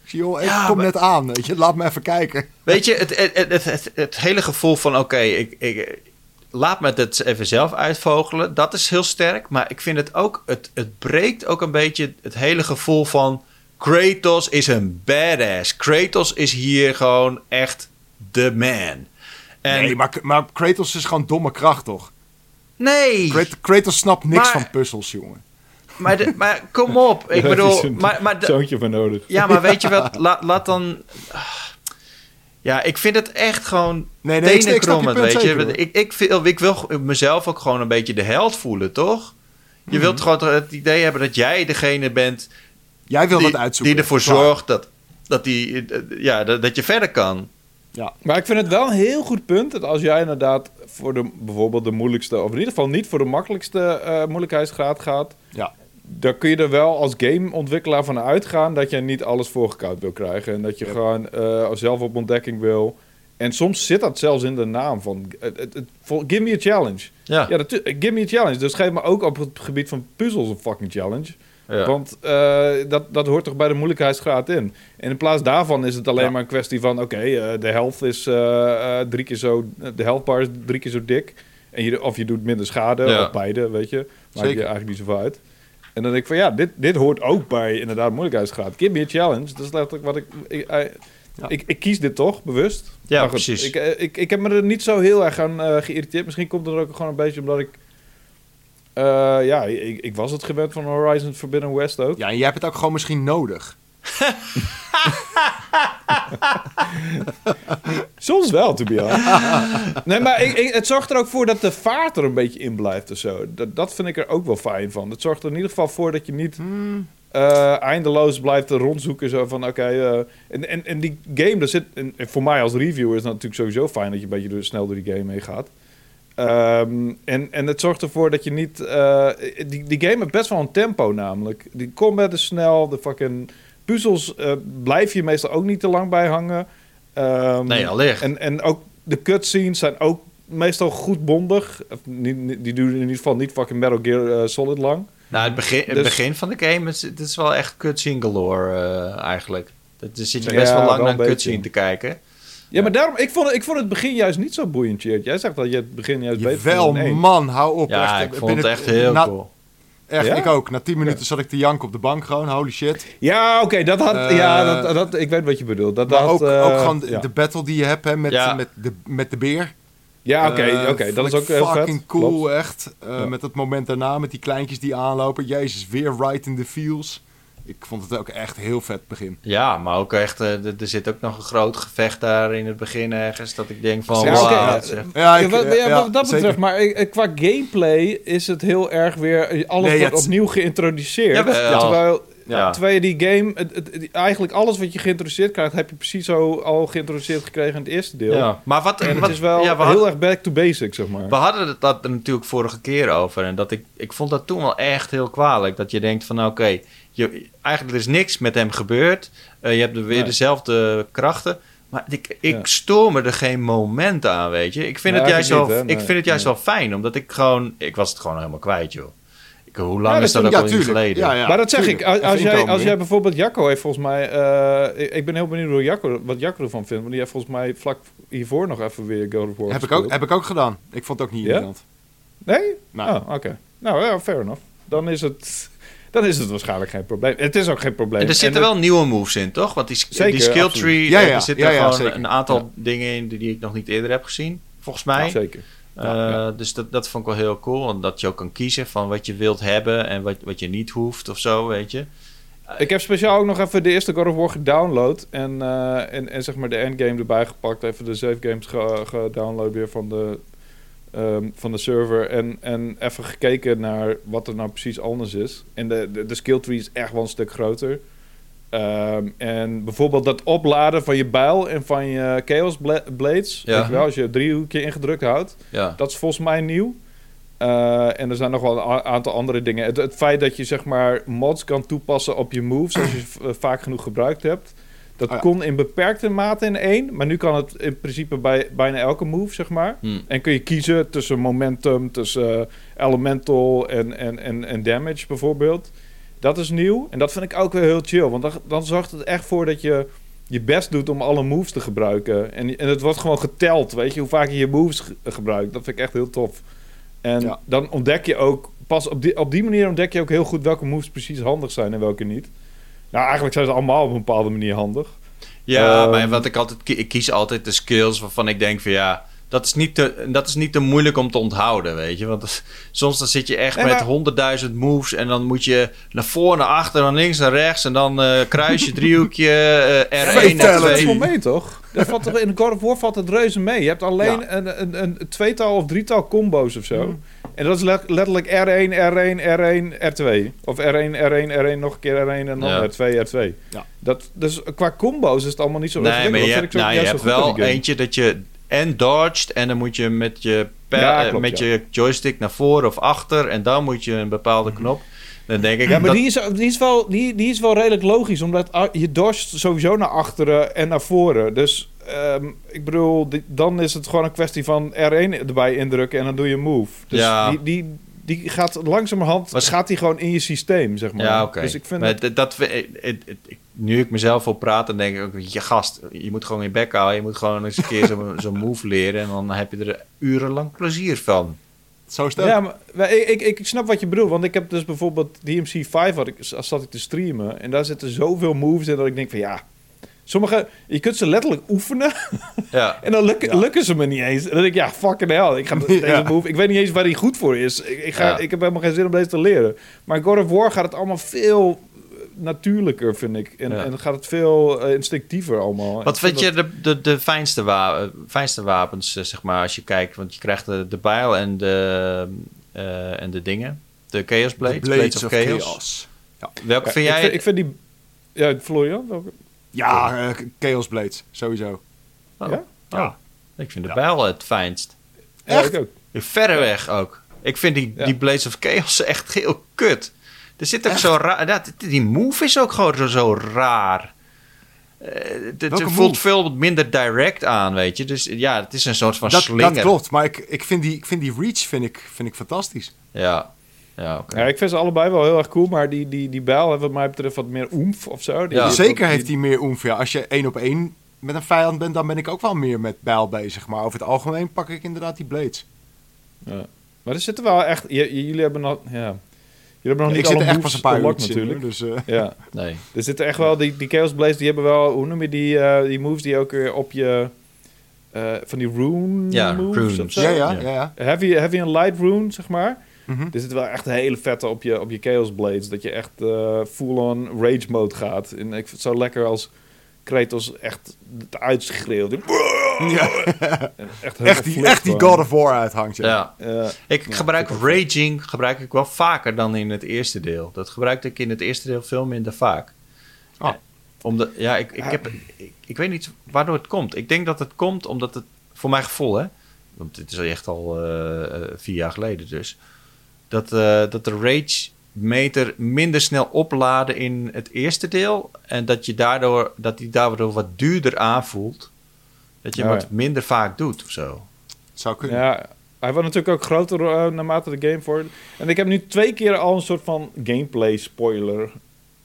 Ik zie, joh, ik
Ja,
kom
maar-
net aan, weet je, laat me even kijken.
Weet je, het, het, het, het, het hele gevoel van... oké, ik, ik, laat me het even zelf uitvogelen. Dat is heel sterk. Maar ik vind het ook... het, het breekt ook een beetje het hele gevoel van... Kratos is een badass. Kratos is hier gewoon echt de man. En
Nee, maar, maar Kratos is gewoon domme kracht, toch?
nee,
Krat- Kratos snapt niks
Maar-
van puzzels, jongen.
Maar, de- maar kom op. Ik bedoel,
zo'n
maar, maar de-
zoontje voor nodig.
ja, maar weet je wat? Laat, laat dan. Ja, ik vind het echt gewoon
Nee, nee, ik, ik snap je
tenenkrommend,
punt
weet je.
hoor.
Ik, ik, wil, ik wil mezelf ook gewoon een beetje de held voelen, toch? Je wilt
Mhm.
gewoon het idee hebben dat jij degene bent
Jij wil
die,
dat uitzoeken.
die ervoor zorgt dat, dat, die, eh, ja, dat, dat je verder kan.
Ja.
Maar ik vind het wel een heel goed punt dat als jij inderdaad voor de, bijvoorbeeld de moeilijkste, of in ieder geval niet voor de makkelijkste eh, moeilijkheidsgraad gaat,
Ja.
Dan kun je er wel als gameontwikkelaar van uitgaan dat je niet alles voorgekoud wil krijgen. En dat je
Ja.
gewoon eh, zelf op ontdekking wil. En soms zit dat zelfs in de naam van, vol- give me a challenge.
Ja,
Ja, natu- give me a challenge. Dus geef me ook op het gebied van puzzels een fucking challenge.
ja.
Want eh, dat, dat hoort toch bij de moeilijkheidsgraad in. En in plaats daarvan is het alleen
Ja.
maar een kwestie van... oké, eh, de health is drie keer zo... de health bar is drie keer zo dik. En je, of je doet minder schade,
Ja.
of beide, weet je. Maakt je eigenlijk niet zoveel uit. En dan denk ik van ja, dit, dit hoort ook bij inderdaad moeilijkheidsgraad. Give me a challenge. Dat is letterlijk wat ik... Ik,
Ja.
ik, ik kies dit toch, bewust.
Ja,
goed,
precies.
Ik, eh, ik, ik heb me er niet zo heel erg aan eh, geïrriteerd. Misschien komt het er ook gewoon een beetje omdat ik... eh, ja, ik, ik was het gewend van Horizon Forbidden West ook.
ja, en jij hebt het ook gewoon misschien nodig.
Soms wel, to be honest. nee, maar ik, het zorgt er ook voor dat de vaart er een beetje in blijft of zo. Dat, dat vind ik er ook wel fijn van. Het zorgt er in ieder geval voor dat je niet eh, eindeloos blijft rondzoeken. Zo van, oké... eh, en, en, en die game, er zit... En voor mij als reviewer is het natuurlijk sowieso fijn... dat je een beetje snel door die game heen gaat. Ehm, en, en het zorgt ervoor dat je niet... eh, die, die game heeft best wel een tempo namelijk. Die combat is snel, de fucking puzzels eh, blijf je meestal ook niet te lang bij hangen. Ehm,
Nee, allicht.
En, en ook de cutscenes zijn ook meestal goed bondig. Of niet, niet- die duren in ieder geval niet fucking Metal Gear eh, Solid lang.
Nou, het begin, het
Dus-
begin van de game is, het is wel echt cutscene galore eh, eigenlijk. Dat, zit je
Ja,
best wel lang
wel
naar
een
cutscene te kijken.
Ja, maar daarom, ik vond, het, ik vond het begin juist niet zo boeiend. Jij zegt dat je het begin juist beter
Wel,
vond één.
man, hou op.
Ja,
echt,
ik vond het echt heel
na-
cool.
Echt,
Ja?
ik ook. Na 10 minuten zat ik te janken op de bank gewoon, holy shit.
Ja, oké, dat had...
Eh,
ja, dat, dat, ik weet wat je bedoelt. Dat
Maar
had,
ook,
eh,
ook gewoon de,
ja.
de battle die je hebt hè, met, met, de, met de beer.
Ja, oké,
Eh,
oké, dat is ook heel vet.
fucking cool,
Klopt.
echt. Met het moment daarna, met die kleintjes die aanlopen. Jezus, weer right in the feels. Ik vond het ook echt heel vet begin.
Ja, maar ook echt, eh, er er zit ook nog een groot gevecht daar in het begin ergens. Dat ik denk van,
Ja,
wow,
ja.
Ja,
wat, ja,
ja,
wat dat
zeker.
betreft, maar eh, qua gameplay is het heel erg weer... eh, Alles
Nee,
wordt opnieuw geïntroduceerd. Terwijl,
Ja.
terwijl je die game... Het, het- het- eigenlijk alles wat je geïntroduceerd krijgt... heb je precies zo al geïntroduceerd gekregen in het eerste deel.
ja. Maar wat,
En het
wat-
is wel
ja, we,
heel erg back to basic, zeg maar.
we hadden het dat er natuurlijk vorige keer over. En dat ik, ik vond dat toen wel echt heel kwalijk. Dat je denkt van, oké, je eigenlijk is niks met hem gebeurd. Eh, je hebt weer
Nee.
dezelfde krachten. Maar ik, ik
Ja.
stoor me er geen moment aan, weet je. Ik vind het juist,
niet,
wel, ik vind het juist
Nee.
wel fijn. Omdat ik gewoon... Ik was het gewoon helemaal kwijt, joh. ik, hoe lang
Ja,
is dat
dat
ook
ja,
al geleden?
Ja, ja,
maar dat zeg ik, als, jij, als jij bijvoorbeeld Jacco heeft volgens mij... eh, ik- ik ben heel benieuwd hoe Jacco, wat Jacco ervan vindt. Want die heeft volgens mij vlak hiervoor nog even weer God of War
Heb ik, ook, heb ik ook gedaan. Ik vond het ook niet
Ja?
irritant.
Nee?
Nou.
Oh, oké. Nou, ja, fair enough. Dan is het... Dan is het waarschijnlijk geen probleem. Het is ook geen probleem.
En er zitten wel nieuwe moves in, toch? Want die,
Zeker,
die skill
absoluut.
tree,
Ja,
eh,
ja.
er zitten
Ja,
gewoon een aantal dingen in die, ik nog niet eerder heb gezien. Volgens mij.
Zeker.
Eh,
Ja.
Dus dat, dat vond ik wel heel cool. En dat je ook kan kiezen van wat je wilt hebben en wat, wat je niet hoeft of zo, weet je.
Ik heb speciaal ook nog even de eerste God of War gedownload. En, eh, en, en zeg maar de endgame erbij gepakt. Even de save games ge- gedownload weer van de, ehm, van de server. En, en even gekeken naar wat er nou precies anders is. En de, de, de skill tree is echt wel een stuk groter. Ehm, en bijvoorbeeld dat opladen van je bijl en van je Chaos Bla- Blades.
Ja.
Weet je wel, als je driehoekje ingedrukt houdt.
Ja.
Dat is volgens mij nieuw. Eh, en er zijn nog wel een aantal andere dingen. Het, het feit dat je zeg maar mods kan toepassen op je moves als je vaak genoeg gebruikt hebt. Dat
Oh ja.
kon in beperkte mate in één. Maar nu kan het in principe bij bijna elke move, zeg maar.
Hm.
En kun je kiezen tussen momentum, tussen eh, elemental en, en, en, en damage bijvoorbeeld. Dat is nieuw. En dat vind ik ook weer heel chill. Want dan, dan zorgt het echt voor dat je je best doet om alle moves te gebruiken. En, en het wordt gewoon geteld, weet je, hoe vaak je je moves ge- gebruikt. Dat vind ik echt heel tof. En
Ja.
dan ontdek je ook, pas op die, op die manier ontdek je ook heel goed welke moves precies handig zijn en welke niet. Nou, eigenlijk zijn ze allemaal op een bepaalde manier handig.
Ja,
Ehm,
maar wat ik altijd ik kies altijd de skills waarvan ik denk van ja, dat is niet te, dat is niet te moeilijk om te onthouden, weet je. Want dat- soms dan zit je echt
Nee,
met
maar-
honderdduizend moves en dan moet je naar voren, naar achter, naar links, naar rechts en dan eh, kruis je driehoekje eh, R1 en
dat valt
2.
wel mee, toch? Dat valt toch? In God of War valt het reuze mee. Je hebt alleen
Ja.
een, een, een tweetal of drietal combo's of zo. En dat is le- letterlijk R1, R1, R1, R2. Of R1, R1, R1, nog een keer R1 en dan
Ja.
R2, R2.
Ja.
Dat, dus qua combo's is het allemaal niet zo
Nee, maar je
Dat
hebt,
vind ik zo-
nou, je hebt wel eentje dat je en dodged en dan moet je met je, pijl-
Ja, klopt,
met
ja.
je joystick naar voren of achter en dan moet je een bepaalde knop. Dan denk ik
Ja, maar
dat-
die, is, die, is wel, die, die is wel redelijk logisch. Omdat je dodgt sowieso naar achteren en naar voren. Dus ehm, ik bedoel, die- dan is het gewoon een kwestie van R1 erbij indrukken en dan doe je move. Dus
Ja.
die, die, die gaat langzamerhand
Was-
gaat die gewoon in je systeem, zeg maar.
Ja, oké.
Dus ik vind
Maar dat, nu ik mezelf wil praten, denk ik ook, je gast, je moet gewoon je bek houden. Je moet gewoon eens een keer zo'n move leren en dan heb je er urenlang plezier van.
Zo is het ook.
Ja, maar ik, ik, ik snap wat je bedoelt. Want ik heb dus bijvoorbeeld DMC 5 had ik, zat ik te streamen. En daar zitten zoveel moves in dat ik denk van ja... Sommige, je kunt ze letterlijk oefenen.
Ja,
En dan lukken,
Ja.
lukken ze me niet eens. En dan denk ik, ja, fucking hell. Ik, ga deze
Ja.
move, ik weet niet eens waar die goed voor is. Ik, ik, ga,
Ja.
ik heb helemaal geen zin om deze te leren. Maar in God of War gaat het allemaal veel natuurlijker, vind ik. En,
Ja.
en gaat het veel eh, instinctiever allemaal.
Wat vind je
dat-
de, de, de fijnste, wa fijnste wapens, eh, zeg maar, als je kijkt? Want je krijgt de, de bijl en de, eh, en de dingen. De Chaos Blades,
The
Blades, of, Chaos. Welke
Ja,
vind
ik
jij?
vind, ik vind die... Ja, Florian? welke?
Ja, eh, Chaos Blades, sowieso.
Oh,
Ja?
oh. Ik vind de
Ja.
bijl het fijnst.
Ja,
Echt?
ik ook.
Verreweg ook. Ik vind die,
Ja.
die Blades of Chaos echt heel kut. Er zit ook zo raar... ja, die- move is ook gewoon zo, zo raar. Eh, Het voelt
move?
veel minder direct aan, weet je. Dus ja, het is een soort van
Dat,
slinger.
dat klopt, maar ik, ik, vind die, ik vind die reach vind ik, vind ik fantastisch.
Ja, ja oké.
Ja, ik vind ze allebei wel heel erg cool. Maar die, die, die bijl heeft wat mij betreft wat meer oemf of zo. Die,
Ja.
die-
Zeker
die-
heeft hij meer oemf. Ja, als je één op één met een vijand bent, dan ben ik ook wel meer met bijl bezig. Maar over het algemeen pak ik inderdaad die blades.
Ja. Maar er zitten wel echt... j- j- jullie hebben nog... Ja. Jullie hebben nog
ik
niet
zit
alle
er echt pas
moves
een paar uur natuurlijk. Dus, eh,
Ja.
Nee.
Er zitten echt wel, die, die Chaos Blaze, die hebben wel, hoe noem je die, eh, die moves die ook weer op je, eh, van die rune
Ja,
moves
ja, Ja.
ja.
ja.
Heavy, heavy en light rune, zeg maar.
Mhm.
Er zitten wel echt hele vette op je, op je Chaos Blades, dat je echt eh, full-on rage mode gaat. En ik vind het zo lekker als Kratos echt het uitschreeuwt.
Ja.
En Echt,
Echt, die, echt die. God of War uithangt. Ja.
Ik
Ja,
gebruik
ik
raging gebruik ik wel vaker dan in het eerste deel. Dat gebruikte ik in het eerste deel veel minder vaak.
Oh.
Eh, Omdat, ja, ik, ik, heb, ik, ik weet niet waardoor het komt. Ik denk dat het komt omdat het, voor mijn gevoel hè, want dit is echt al eh, eh, vier jaar geleden dus, dat, eh, dat de rage meter minder snel opladen in het eerste deel en dat je daardoor, dat die daardoor wat duurder aanvoelt. Dat je
Ja,
wat
ja.
minder vaak doet of zo.
Zou kunnen.
Ja, Hij wordt natuurlijk ook groter uh, naarmate de game voor. En ik heb nu twee keer al een soort van gameplay spoiler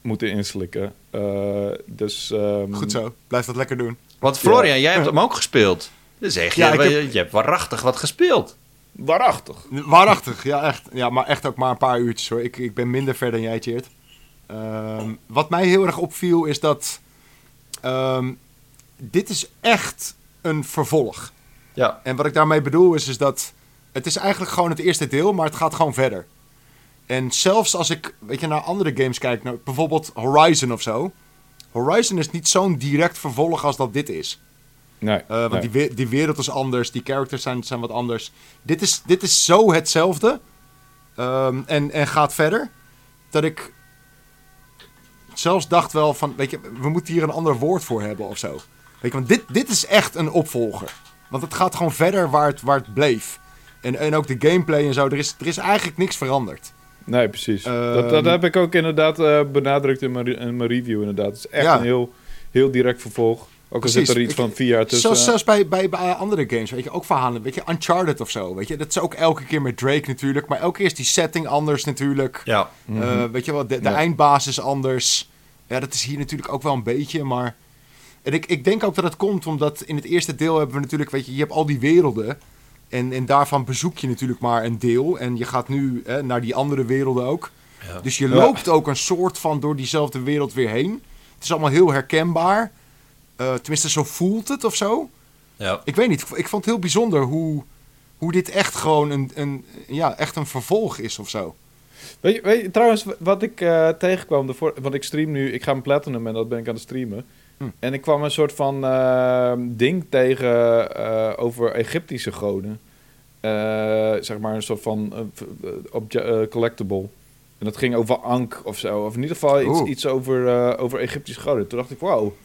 moeten inslikken. Uh, dus, um...
Goed zo, blijf dat lekker doen.
Want Florian, ja. jij hebt hem ook gespeeld. Dus zeg je, ja, heb... je hebt waarachtig wat gespeeld.
Waarachtig.
Waarachtig, ja echt. Ja, maar echt ook maar een paar uurtjes hoor. Ik, ik ben minder ver dan jij, Tjeerd. Um, wat mij heel erg opviel is dat... Um, dit is echt een vervolg.
Ja.
En wat ik daarmee bedoel is, is dat... Het is eigenlijk gewoon het eerste deel, maar het gaat gewoon verder. En zelfs als ik weet je, naar andere games kijk, nou, bijvoorbeeld Horizon of zo. Horizon is niet zo'n direct vervolg als dat dit is.
Nee.
Uh, want nee. Die, die wereld is anders, die characters zijn, zijn wat anders. Dit is, dit is zo hetzelfde. Um, en, en gaat verder. Dat ik zelfs dacht wel van, weet je, we moeten hier een ander woord voor hebben of zo. Weet je, want dit, dit is echt een opvolger. Want het gaat gewoon verder waar het, waar het bleef. En, en ook de gameplay en zo, er is, er is eigenlijk niks veranderd.
Nee, precies. Um, dat, dat heb ik ook inderdaad uh, benadrukt in mijn, in mijn review. Inderdaad. Het is echt ja. een heel, heel direct vervolg. Ook al zit er iets van vier jaar tussen.
Zelfs, zelfs bij, bij, bij, andere games, weet je, ook verhalen. Weet je, Uncharted of zo, weet je. Dat is ook elke keer met Drake natuurlijk. Maar elke keer is die setting anders natuurlijk.
Ja.
Mm -hmm. Weet je wel, de, de ja. eindbasis anders. Ja, dat is hier natuurlijk ook wel een beetje, maar... En ik, ik denk ook dat het komt omdat in het eerste deel hebben we natuurlijk, weet je, je hebt al die werelden. En, en daarvan bezoek je natuurlijk maar een deel. En je gaat nu hè, naar die andere werelden ook. Ja. Dus je loopt ja. ook een soort van door diezelfde wereld weer heen. Het is allemaal heel herkenbaar. Uh, tenminste, zo voelt het of zo.
Ja.
Ik weet niet, ik vond het heel bijzonder hoe, hoe dit echt gewoon een, een, ja, echt een vervolg is of zo.
Weet je, weet je trouwens, wat ik uh, tegenkwam, de voor, want ik stream nu, ik ga een platinum en dat ben ik aan het streamen. Hm. En ik kwam een soort van uh, ding tegen uh, over Egyptische goden. zeg maar een soort van collectible. En dat ging over Ankh of zo. Of in ieder geval iets, iets over, over Egyptische goden. Toen dacht ik, wauw.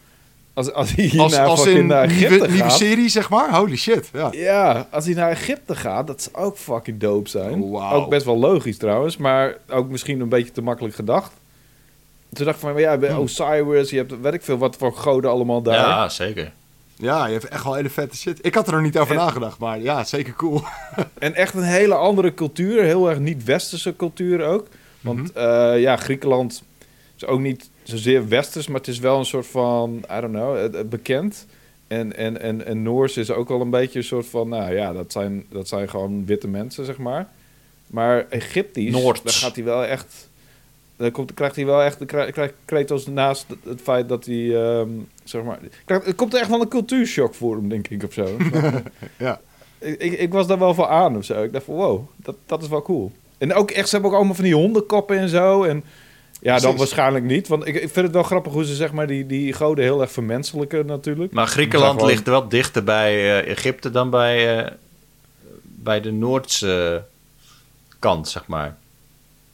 Als, als hij hier
als,
naar,
als in
naar Egypte
nieuwe,
gaat...
nieuwe serie, zeg maar? Holy shit, ja.
Ja, als hij naar Egypte gaat, dat zou ook fucking dope zijn.
Oh, wow.
Ook best wel logisch trouwens, maar ook misschien een beetje te makkelijk gedacht. Toen dacht ik van, ja, bij
Hmm.
Osiris, je hebt weet ik veel wat voor goden allemaal daar.
Ja, zeker.
Ja, je hebt echt wel hele vette shit. Ik had er nog niet over en, nagedacht, maar ja, zeker cool.
en echt een hele andere cultuur, heel erg niet-westerse cultuur ook. Want mm -hmm. uh, ja, Griekenland is ook niet zozeer westers, maar het is wel een soort van, I don't know, bekend. En, en, en, en Noors is ook wel een beetje een soort van, nou ja, dat zijn, dat zijn gewoon witte mensen, zeg maar. Maar Egyptisch,
Noords.
daar gaat hij wel echt... Dan komt, krijgt hij wel echt, krijgt Kratos naast het, het feit dat hij, um, zeg maar... Krijgt, er komt er echt wel een cultuurshock voor hem, denk ik, of zo.
ja.
Ik, ik, ik, was daar wel voor aan, of zo. Ik dacht van, wow, dat, dat is wel cool. En ook echt, ze hebben ook allemaal van die hondenkoppen en zo, en... Ja, dan waarschijnlijk niet. Want ik, ik, vind het wel grappig hoe ze zeg maar, die, die goden heel erg vermenselijken natuurlijk.
Maar Griekenland gewoon... ligt wel dichter bij uh, Egypte dan bij, uh, bij de Noordse kant, zeg maar.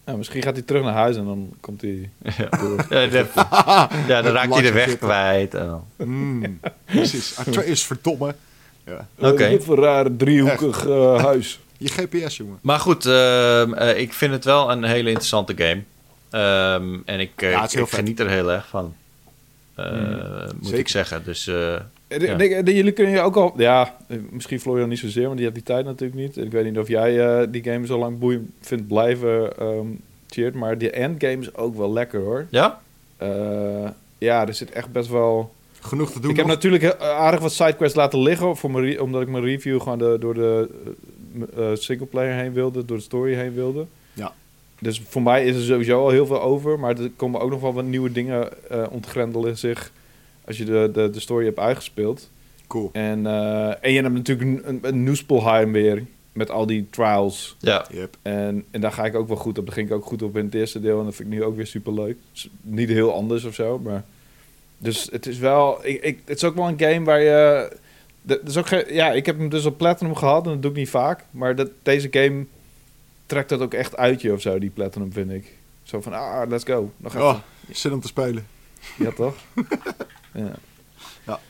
Ja, misschien gaat hij terug naar huis en dan komt hij...
Ja, ja, de, ja dan raakt hij de weg zitten. kwijt. En
mm, precies. Atreus, verdomme.
Ja. Oké. Okay. Een raar driehoekig uh, huis.
Je GPS, jongen.
Maar goed, uh, ik vind het wel een hele interessante game. Um, en ik, ja, ik, ik geniet er heel erg van. Uh, mm, moet zeker. ik zeggen. Dus, uh,
ja. de, jullie kunnen je ook al... Ja, misschien Florian niet zozeer, want die hebt die tijd natuurlijk niet. Ik weet niet of jij uh, die game zo lang boeiend vindt blijven, um, cheert. Maar die endgame is ook wel lekker, hoor.
Ja?
ja, er zit echt best wel...
Genoeg te doen
Ik heb natuurlijk aardig wat sidequests laten liggen... Voor mijn omdat ik mijn review gewoon de, door de singleplayer heen wilde. Door de story heen wilde.
Ja.
Dus voor mij is er sowieso al heel veel over. Maar er komen ook nog wel wat nieuwe dingen uh, ontgrendelen zich. Als je de, de, de story hebt uitgespeeld.
Cool.
En, uh, en je hebt natuurlijk een, een Noespelheim weer. Met al die trials.
Ja.
Yep.
En, en daar ga ik ook wel goed op. Daar ging ik ook goed op in het eerste deel. En dat vind ik nu ook weer super leuk. Niet heel anders of zo. Maar... Dus het is wel... Ik, ik, het is ook wel een game waar je... Dat is ook geen, ja, ik heb hem dus op Platinum gehad. En dat doe ik niet vaak. Maar dat, deze game trekt dat ook echt uit je of zo, die Platinum, vind ik. Zo van, ah, let's go. Nog even.
Oh, zin om te spelen.
Ja, toch? ja.
ja.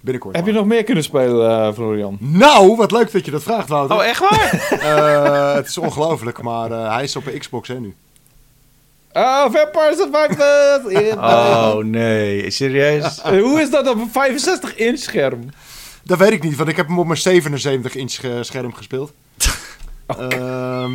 Binnenkort.
Heb maar. je nog meer kunnen spelen, uh, Florian?
Nou, wat leuk dat je dat vraagt, Wouter.
Oh, echt waar?
uh, het is ongelooflijk, maar uh, hij is op een Xbox, hè, nu.
Oh, Vampire Survivors!
oh, nee. Serieus?
Hoe is dat op een 65-inch scherm?
Dat weet ik niet, want ik heb hem op mijn 77 inch scherm gespeeld. Ehm,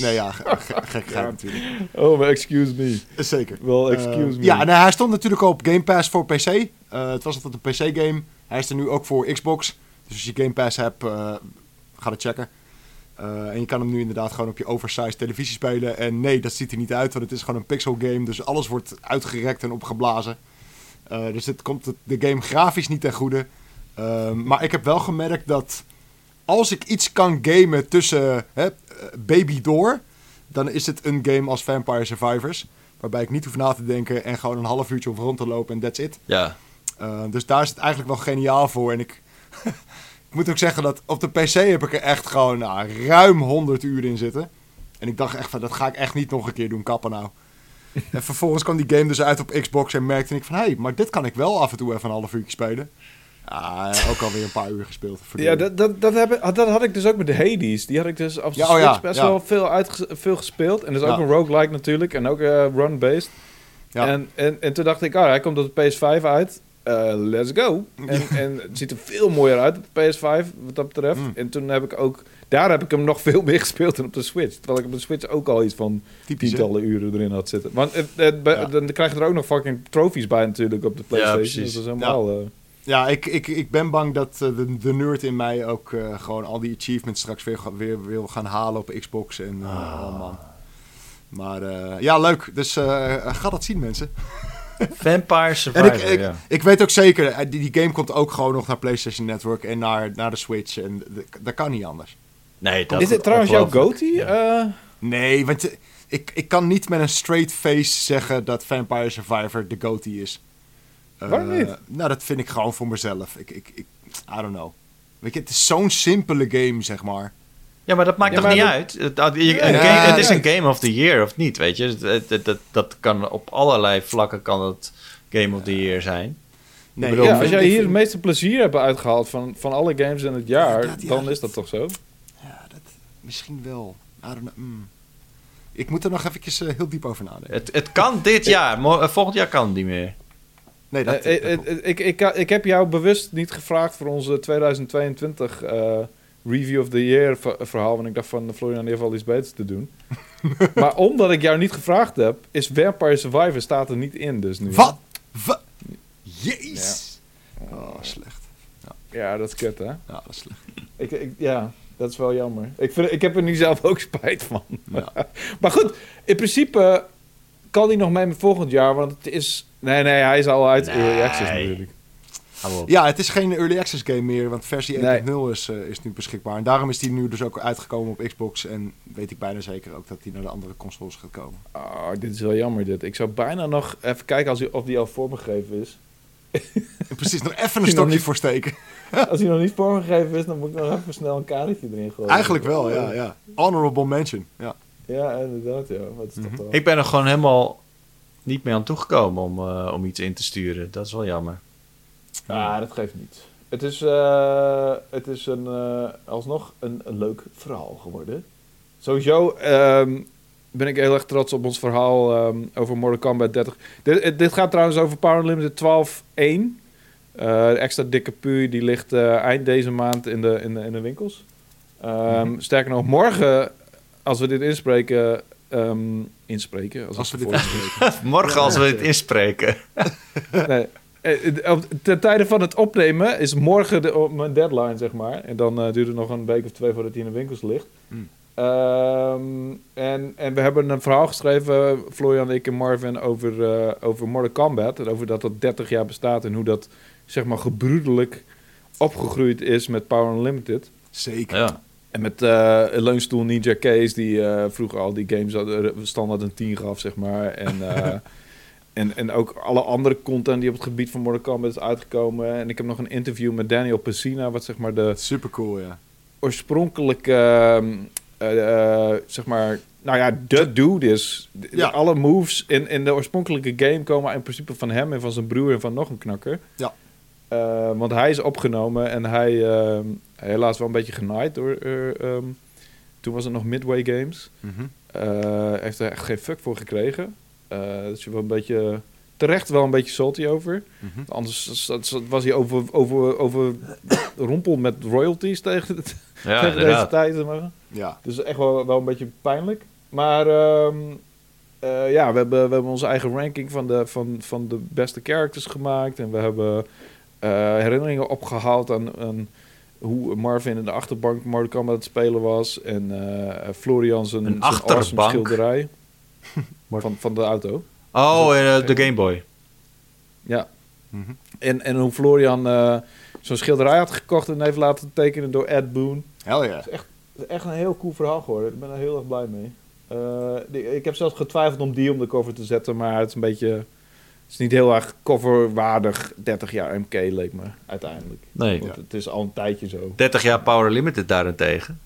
nee, ja, ge- ge- gek
Ja.
natuurlijk.
Oh, maar excuse me.
Zeker.
Wel,
Eh,
excuse me.
Ja, nou, hij stond natuurlijk op Game Pass voor PC. Eh, het was altijd een PC-game. Hij is er nu ook voor Xbox. Dus als je Game Pass hebt, eh, ga het checken. Eh, en je kan hem nu inderdaad gewoon op je oversized televisie spelen. En nee, dat ziet er niet uit, want het is gewoon een pixel game. Dus alles wordt uitgerekt en opgeblazen. Eh, dus het komt de game grafisch niet ten goede. Ehm, maar ik heb wel gemerkt dat als ik iets kan gamen tussen hè, eh, Baby door, dan is het een game als Vampire Survivors. Waarbij ik niet hoef na te denken en gewoon een half uurtje op rond te lopen en that's it.
Ja.
Uh, dus daar is het eigenlijk wel geniaal voor. En ik, ik moet ook zeggen dat op de PC heb ik er echt gewoon nou, ruim 100 uur in zitten. En ik dacht echt van, dat ga ik echt niet nog een keer doen, kappen nou. en vervolgens kwam die game dus uit op Xbox en merkte ik van... hé, hey, maar dit kan ik wel af en toe even een half uurtje spelen. Ja, ook alweer een paar uur gespeeld.
Ja, dat, dat, dat, heb, ik- dat had ik dus ook met de Hades. Die had ik dus op
Ja, oh ja,
best
ja.
wel veel, veel gespeeld. En dat is ook een roguelike natuurlijk. En ook eh, run-based.
Ja.
En, en, en toen dacht ik, oh, hij komt op de PS5 uit. Eh, let's go. En, en het ziet er veel mooier uit op de PS5, wat dat betreft.
Mm.
En toen heb ik ook... Daar heb ik hem nog veel meer gespeeld dan op de Switch. Terwijl ik op de Switch ook al iets van
Typisch,
tientallen uren erin had zitten. Want het, het, bij-
Ja.
dan krijg je er ook nog fucking trophies bij natuurlijk op de PlayStation.
precies.
Dus dat is helemaal... eh,
Ja, ik, ik, ik ben bang dat eh, de, de nerd in mij ook eh, gewoon al die achievements straks weer, weer wil gaan halen op Xbox. En, eh, oh man. Maar eh, ja, leuk. Dus eh, ga dat zien, mensen.
Vampire
En
Survivor,
ik, ik,
ja.
ik weet ook zeker, die, die game komt ook gewoon nog naar PlayStation Network en naar, naar de Switch. En dat kan niet anders.
Nee, dat
is dit trouwens jouw goatee?
Ja.
Eh,
Nee, want ik, ik kan niet met een straight face zeggen dat Vampire Survivor de GOTY is. Eh,
Waarom niet?
Nou, dat vind ik gewoon voor mezelf. Ik, ik, ik, I don't know. Weet je, het is zo'n simpele game, zeg maar.
Ja, maar dat maakt
Ja,
toch niet
dat-
uit? Het, dat- je- een
Ja,
game, het is
ja.
een game of the year of niet, weet je? Het- het- het- dat, dat kan op allerlei vlakken kan het game of the year zijn.
Nee,
bedoel,
ja, als jij hier het meeste plezier hebt uitgehaald van, van alle games in het jaar,
Ja, dat- ja,
dan is dat toch zo?
Ja, dat misschien wel. I don't know. mm. Ik moet er nog eventjes eh, heel diep over nadenken.
Het, het kan dit jaar, eh, volgend jaar kan het niet meer.
Nee, dat,
Eh, eh, eh, ik, ik, ik heb jou bewust niet gevraagd voor onze 2022 eh, Review of the Year ver- verhaal, want ik dacht van Florian heeft al iets beters te doen. maar omdat ik jou niet gevraagd heb, is Vampire Survivor staat er niet in dus nu.
Wat? Wat? Jezus. Oh, slecht.
Ja, dat is kut hè.
Ja, dat is slecht.
Ik, ik, ja, dat is wel jammer. Ik, vind, ik heb er nu zelf ook spijt van.
Ja.
Maar goed, in principe kan hij nog mee met volgend jaar, want het is... Nee, nee, hij is al uit
Nee.
Early Access natuurlijk.
Ja, het is geen early access game meer, want versie 1.0
Nee.
is, eh, is nu beschikbaar. En daarom is die nu dus ook uitgekomen op Xbox. En weet ik bijna zeker ook dat die naar de andere consoles gaat komen.
Oh, dit is wel jammer dit. Ik zou bijna nog even kijken als hij, of die al vormgegeven is.
Precies, nog even een stokje
niet-
voor steken.
Als hij nog niet vormgegeven is, dan moet ik nog even snel een kaartje erin gooien.
Eigenlijk wel, ja, ja. Honorable mention. Ja.
Ja, inderdaad, ja. Wat is dat
Mhm.
dan?
Ik ben er gewoon helemaal niet meer aan toegekomen om, eh, om iets in te sturen. Dat is wel jammer.
Ah, dat geeft niet. Het is, eh, het is een, eh, alsnog een, een leuk verhaal geworden. Sowieso ehm, ben ik heel erg trots op ons verhaal ehm, over Mortal Kombat 30. Dit, dit gaat trouwens over Power Limited 12.1. Eh de extra dikke pu die ligt eind deze maand in de, in de, in de winkels. Ehm, Sterker nog, morgen, als we dit inspreken... ehm, inspreken? Als,
Als we
het
dit
voor-
Morgen als we het inspreken.
Nee. Eh, eh, op- Ten tijde van het opnemen is morgen de, op mijn deadline, zeg maar. En dan eh, duurt het nog een week of twee voordat hij in de winkels ligt.
Hmm.
Ehm, en, en we hebben een verhaal geschreven, Florian, ik en Marvin, over, eh, over Mortal Kombat. En over dat dat 30 jaar bestaat en hoe dat, zeg maar, gebroedelijk opgegroeid is met Power Unlimited.
Zeker.
Ja.
En met eh een leunstoel Ninja Case, die eh, vroeger al die games hadden, standaard een 10 gaf, zeg maar. En, eh, en, en ook alle andere content die op het gebied van Mortal Kombat is uitgekomen. En ik heb nog een interview met Daniel Pesina, wat zeg maar de
Super cool, ja.
oorspronkelijke, ehm, eh, eh, zeg maar, nou ja, de dude is.
Ja.
Alle moves in, in de oorspronkelijke game komen in principe van hem en van zijn broer en van nog een knakker.
Ja.
Eh, want hij is opgenomen en hij, ehm, helaas wel een beetje genaaid door. eh, ehm, toen was het nog Midway Games.
Mhm.
Eh, heeft er echt geen fuck voor gekregen. Eh dus je wel een beetje terecht wel een beetje salty over.
Mhm.
Anders was hij over, over, over rompel met royalties tegen, het,
Ja,
tegen deze tijd.
Ja.
Dus echt wel, wel een beetje pijnlijk. Maar ehm, eh, ja, we hebben, we hebben onze eigen ranking van de, van, van de beste characters gemaakt. En we hebben herinneringen opgehaald aan, aan hoe Marvin in de achterbank Mortal Kombat aan het spelen was. En eh, Florian zijn,
Een
zijn awesome
achterbank?
schilderij van, van de auto.
Oh, eh, de Game Boy.
Ja.
Mhm.
En, en hoe Florian eh, zo'n schilderij had gekocht en heeft laten tekenen door Ed Boon.
Hell ja.
Het is echt een heel cool verhaal geworden. Ik ben er heel erg blij mee. Eh, die- ik heb zelfs getwijfeld om die om de cover te zetten, maar het is een beetje... Het is niet heel erg coverwaardig. 30 jaar MK leek me uiteindelijk.
Nee.
Want het is al een tijdje zo.
30 jaar Power Limited daarentegen.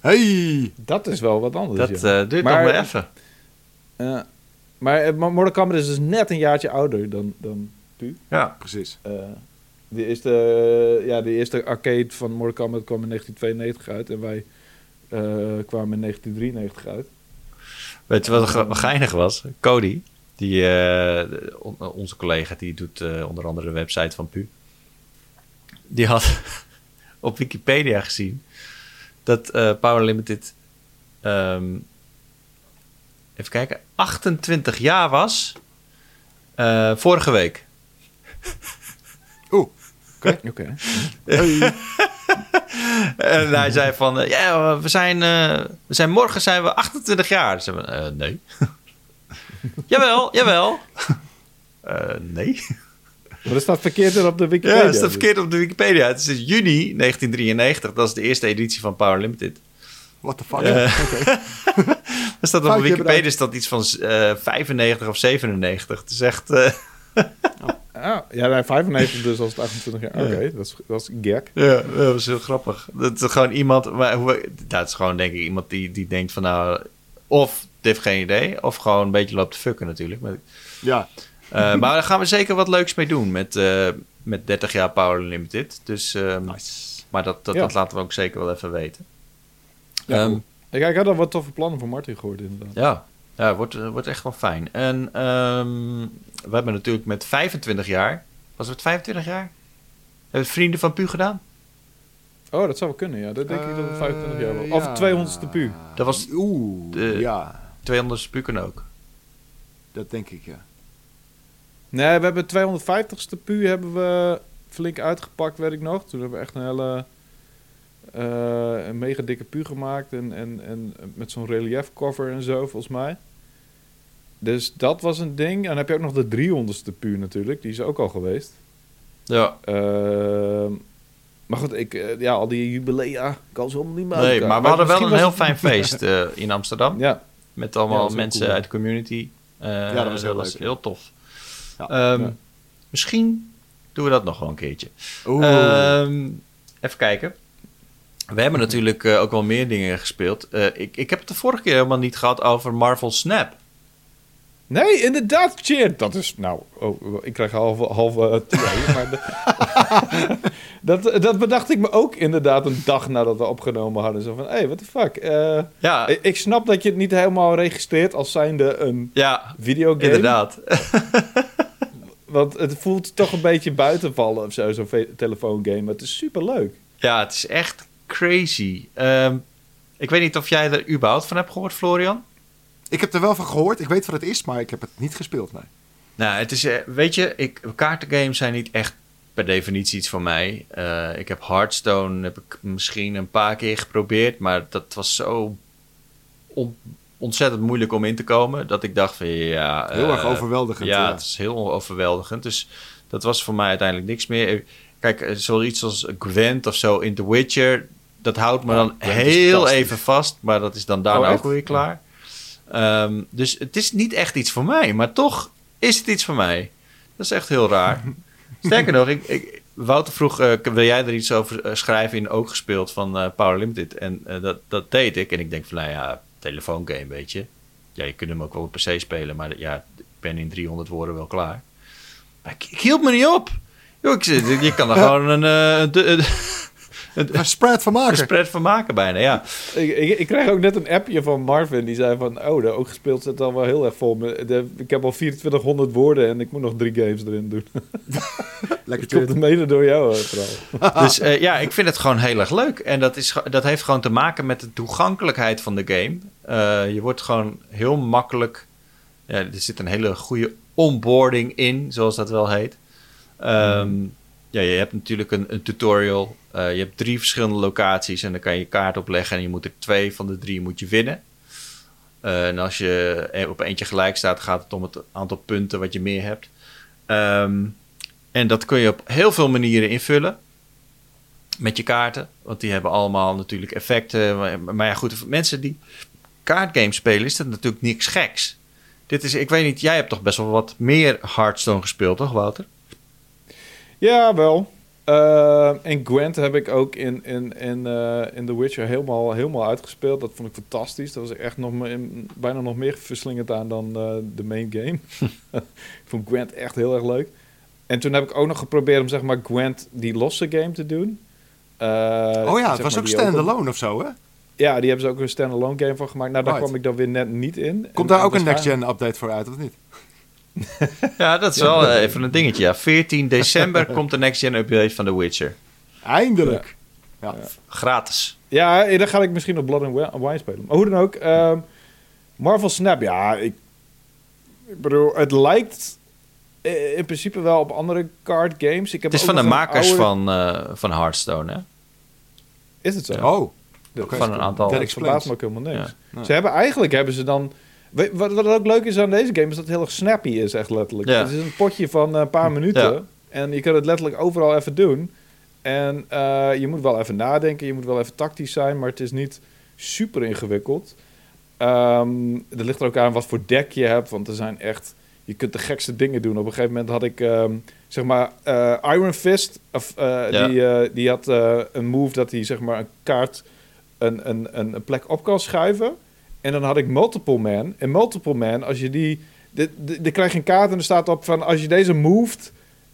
Hey!
Dat is wel wat anders.
Dat
ja.
eh, duurt
Maar-
nog maar even.
Ja. maar eh, Mortal Kombat is dus net een jaartje ouder dan, dan Pu.
Ja.
Precies.
Eh, de, eerste, ja, de eerste arcade van Mortal Kombat kwam in 1992 uit. En wij eh, kwamen in 1993 uit.
Weet je wat ge- wat geinig was? Cody, die, eh, de- on- onze collega, die doet eh, onder andere de website van Pu. Die had op Wikipedia gezien dat eh, Power Limited, ehm, even kijken, 28 jaar was eh, vorige week.
Oeh.
Oké.
En hij zei van, eh, ja, we zijn, eh, we zijn morgen zijn we 28 jaar. Ze we, eh, nee. Jawel, jawel. Eh, nee.
Maar dat staat verkeerd er op de Wikipedia.
Ja, dat staat
dus.
verkeerd op de Wikipedia. Het is juni 1993. Dat is de eerste editie van Power Limited.
What the fuck?
Eh.
Oké.
Er staat op
Foutje
Wikipedia staat iets van eh 95 of 97. Het is echt... eh,
Ah, ja, nee, 95 dus als het 28 jaar. Oké, dat is, dat is gek.
Ja, dat was heel grappig. Dat is gewoon iemand, maar hoe, dat is gewoon denk ik iemand die, die denkt van nou, of heeft geen idee, of gewoon een beetje loopt te fucken natuurlijk. Maar,
Ja.
eh, maar daar gaan we zeker wat leuks mee doen met, eh, met 30 jaar Power Limited. Dus, ehm,
Nice.
maar dat, dat,
Ja.
dat laten we ook zeker wel even weten.
Ja,
Ehm,
cool. Ik, ik had al wat toffe plannen voor Martin gehoord inderdaad.
ja, ja het wordt, het wordt echt wel fijn. En ehm, we hebben natuurlijk met 25 jaar, was het 25 jaar? Hebben we Vrienden van Pu gedaan?
Oh, dat zou wel kunnen, ja. Dat denk ik dat het 25 jaar was.
Eh,
Of
ja.
200ste pu.
Dat was
Oeh,
de-
ja.
200 Pu kan ook.
Dat denk ik, ja.
Nee, we hebben 250ste pu hebben we flink uitgepakt, weet ik nog. Toen hebben we echt een hele eh, een mega dikke pu gemaakt. En, en, en met zo'n relief cover en zo, volgens mij. Dus dat was een ding. En dan heb je ook nog de 300ste pu natuurlijk. Die is ook al geweest.
Ja.
Ehm, maar goed, ik, eh, ja, al die jubilea kan ze allemaal niet meer
Nee, maar we hadden wel een heel fijn feest eh, in Amsterdam.
Ja,
Met allemaal mensen
cool.
uit de community. Eh,
Ja, dat was heel leuk,
heel tof.
Ja.
Ehm. Misschien doen we dat nog wel een keertje. Ehm, even kijken. We hebben natuurlijk eh, ook wel meer dingen gespeeld. Eh, ik, ik heb het de vorige keer helemaal niet gehad over Marvel Snap.
Nee, inderdaad, cheer. Dat is, nou, oh, ik krijg halve, halve twee, maar dat, dat bedacht ik me ook inderdaad een dag nadat we opgenomen hadden. Zo van, hé, hey, what the fuck. Eh,
Ja,
ik, snap dat je het niet helemaal registreert als zijnde een
ja
videogame.
inderdaad.
Want het voelt toch een beetje buitenvallen of zo, zo'n telefoongame. Maar het is super leuk.
Ja, het is echt crazy. Ehm, ik weet niet of jij er überhaupt van hebt gehoord, Florian?
Ik heb er wel van gehoord. Ik weet wat het is, maar ik heb het niet gespeeld, nee.
Nou, het is, eh, weet je, ik, kaartengames zijn niet echt per definitie iets voor mij. Eh, ik heb Hearthstone heb ik misschien een paar keer geprobeerd, maar dat was zo on- ontzettend moeilijk om in te komen dat ik dacht van ja,
Heel
eh,
erg overweldigend.
Ja,
ja.
het is heel overweldigend. Dus dat was voor mij uiteindelijk niks meer. Kijk, eh, zoiets als Gwent of zo in The Witcher, dat houdt me dan heel even vast, maar dat is dan daarna
Oh,
ook weer klaar. Ehm, dus het is niet echt iets voor mij, maar toch is het iets voor mij. Dat is echt heel raar. Sterker nog, ik, ik, Wouter vroeg, eh, wil jij er iets over eh, schrijven in ook gespeeld van eh, Power Limited? En dat, dat deed ik. En ik denk van, nou ja, telefoongame, weet je. Ja, je kunt hem ook wel op PC spelen, maar ja, ik ben in 300 woorden wel klaar. Maar ik, ik hield me niet op. Joh, ik, je kan er gewoon een, de-
Een spread van
Een
maken.
spread van maken bijna, ja.
Ik, ik, ik kreeg ook net een appje van Marvin. Die zei van, oh, de ook gespeeld zit al wel heel erg vol. ik heb al 2400 woorden en ik moet nog drie games erin doen.
Lekker
Komt
chit.
mede door jou, eh, vooral.
Dus eh, ja, ik vind het gewoon heel erg leuk. En dat, is, dat heeft gewoon te maken met de toegankelijkheid van de game. Eh, je wordt gewoon heel makkelijk... Ja, er zit een hele goede onboarding in, zoals dat wel heet. Ehm, ja, je hebt natuurlijk een, een tutorial. Eh, je hebt drie verschillende locaties en dan kan je kaart opleggen. En je moet er twee van de drie moet je winnen. Eh, en als je e- op eentje gelijk staat, gaat het om het aantal punten wat je meer hebt. Ehm, en dat kun je op heel veel manieren invullen met je kaarten. Want die hebben allemaal natuurlijk effecten. Maar, maar ja, goed, voor mensen die kaartgames spelen, is dat natuurlijk niks geks. Dit is, ik weet niet, jij hebt toch best wel wat meer Hearthstone gespeeld, toch, Wouter?
Ja, wel. Eh, en Gwent heb ik ook in, in, in, eh, in The Witcher helemaal, helemaal uitgespeeld. Dat vond ik fantastisch. Daar was echt nog, bijna nog meer verslingend aan dan eh, de main game. ik vond Gwent echt heel erg leuk. En toen heb ik ook nog geprobeerd om zeg maar Gwent die losse game te doen.
Oh ja, het was
maar
ook standalone of zo, hè?
Ja, die hebben ze ook een standalone game van gemaakt. Nou, daar
Right.
kwam ik dan weer net niet in.
Komt
En-
daar ook
en
een
waarschijnlijk-
next-gen update voor uit, of niet?
Ja, dat is wel eh, even een dingetje. Ja. 14 december komt de next gen update van The Witcher.
Eindelijk. Ja.
Gratis.
Ja, eh, dan ga ik misschien nog Blood and Wi- Wine spelen. Maar hoe dan ook, ehm, Marvel Snap, ja, ik, ik bedoel, het lijkt eh, in principe wel op andere card games. Ik heb
Het is
ook
van de makers
oude-
van, eh, van Hearthstone, hè?
Is het zo?
Oh.
Van een aantal-
Dat
me ook helemaal niks.
Ja.
Ze hebben eigenlijk hebben ze dan. Wat, wat ook leuk is aan deze game is dat het heel erg snappy is, echt letterlijk.
Ja.
Het is een potje van een paar minuten.
Ja.
En je kan het letterlijk overal even doen. En eh, je moet wel even nadenken, je moet wel even tactisch zijn, maar het is niet super ingewikkeld. Ehm er ligt er ook aan wat voor deck je hebt, want er zijn echt. Je kunt de gekste dingen doen. Op een gegeven moment had ik, ehm, zeg maar, eh, Iron Fist. Of, eh,
Ja.
die, eh, die had eh, een move dat hij, zeg maar, een kaart een, een, een plek op kan schuiven. En dan had ik Multiple Man. En Multiple Man, als je die... de- de- Dan krijg je een kaart en er staat op van... Als je deze moved,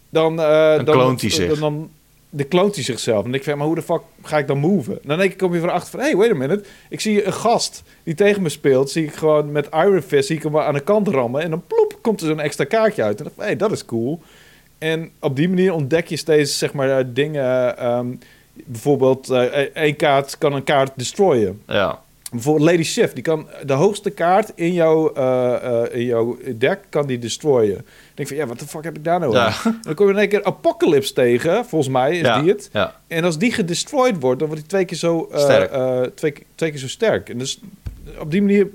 dan... eh,
Dan kloont hij zich.
Dan, dan, dan kloont hij zichzelf. En ik vind, maar hoe de fuck ga ik dan moven? Dan denk ik, kom je van achter van... Hey, wait a minute. Ik zie een gast die tegen me speelt. Zie ik gewoon met Iron Fist... Zie ik hem aan de kant rammen. En dan plop, komt er zo'n extra kaartje uit. En dan hey, dat is cool. En op die manier ontdek je steeds, zeg maar, eh, dingen... ehm, bijvoorbeeld, eh, één kaart kan een kaart destroyen.
Ja.
Bijvoorbeeld Lady Shift, die kan de hoogste kaart in jouw, eh, in jouw deck kan die destroyen. Ik denk van, ja, wat de fuck heb ik daar nou
Ja.
aan? Dan kom je in één keer Apocalypse tegen, volgens mij is
ja.
die het.
Ja.
En als die gedestroyed wordt, dan wordt die twee keer zo,
Sterk.
eh, twee, twee keer zo sterk. En dus op die manier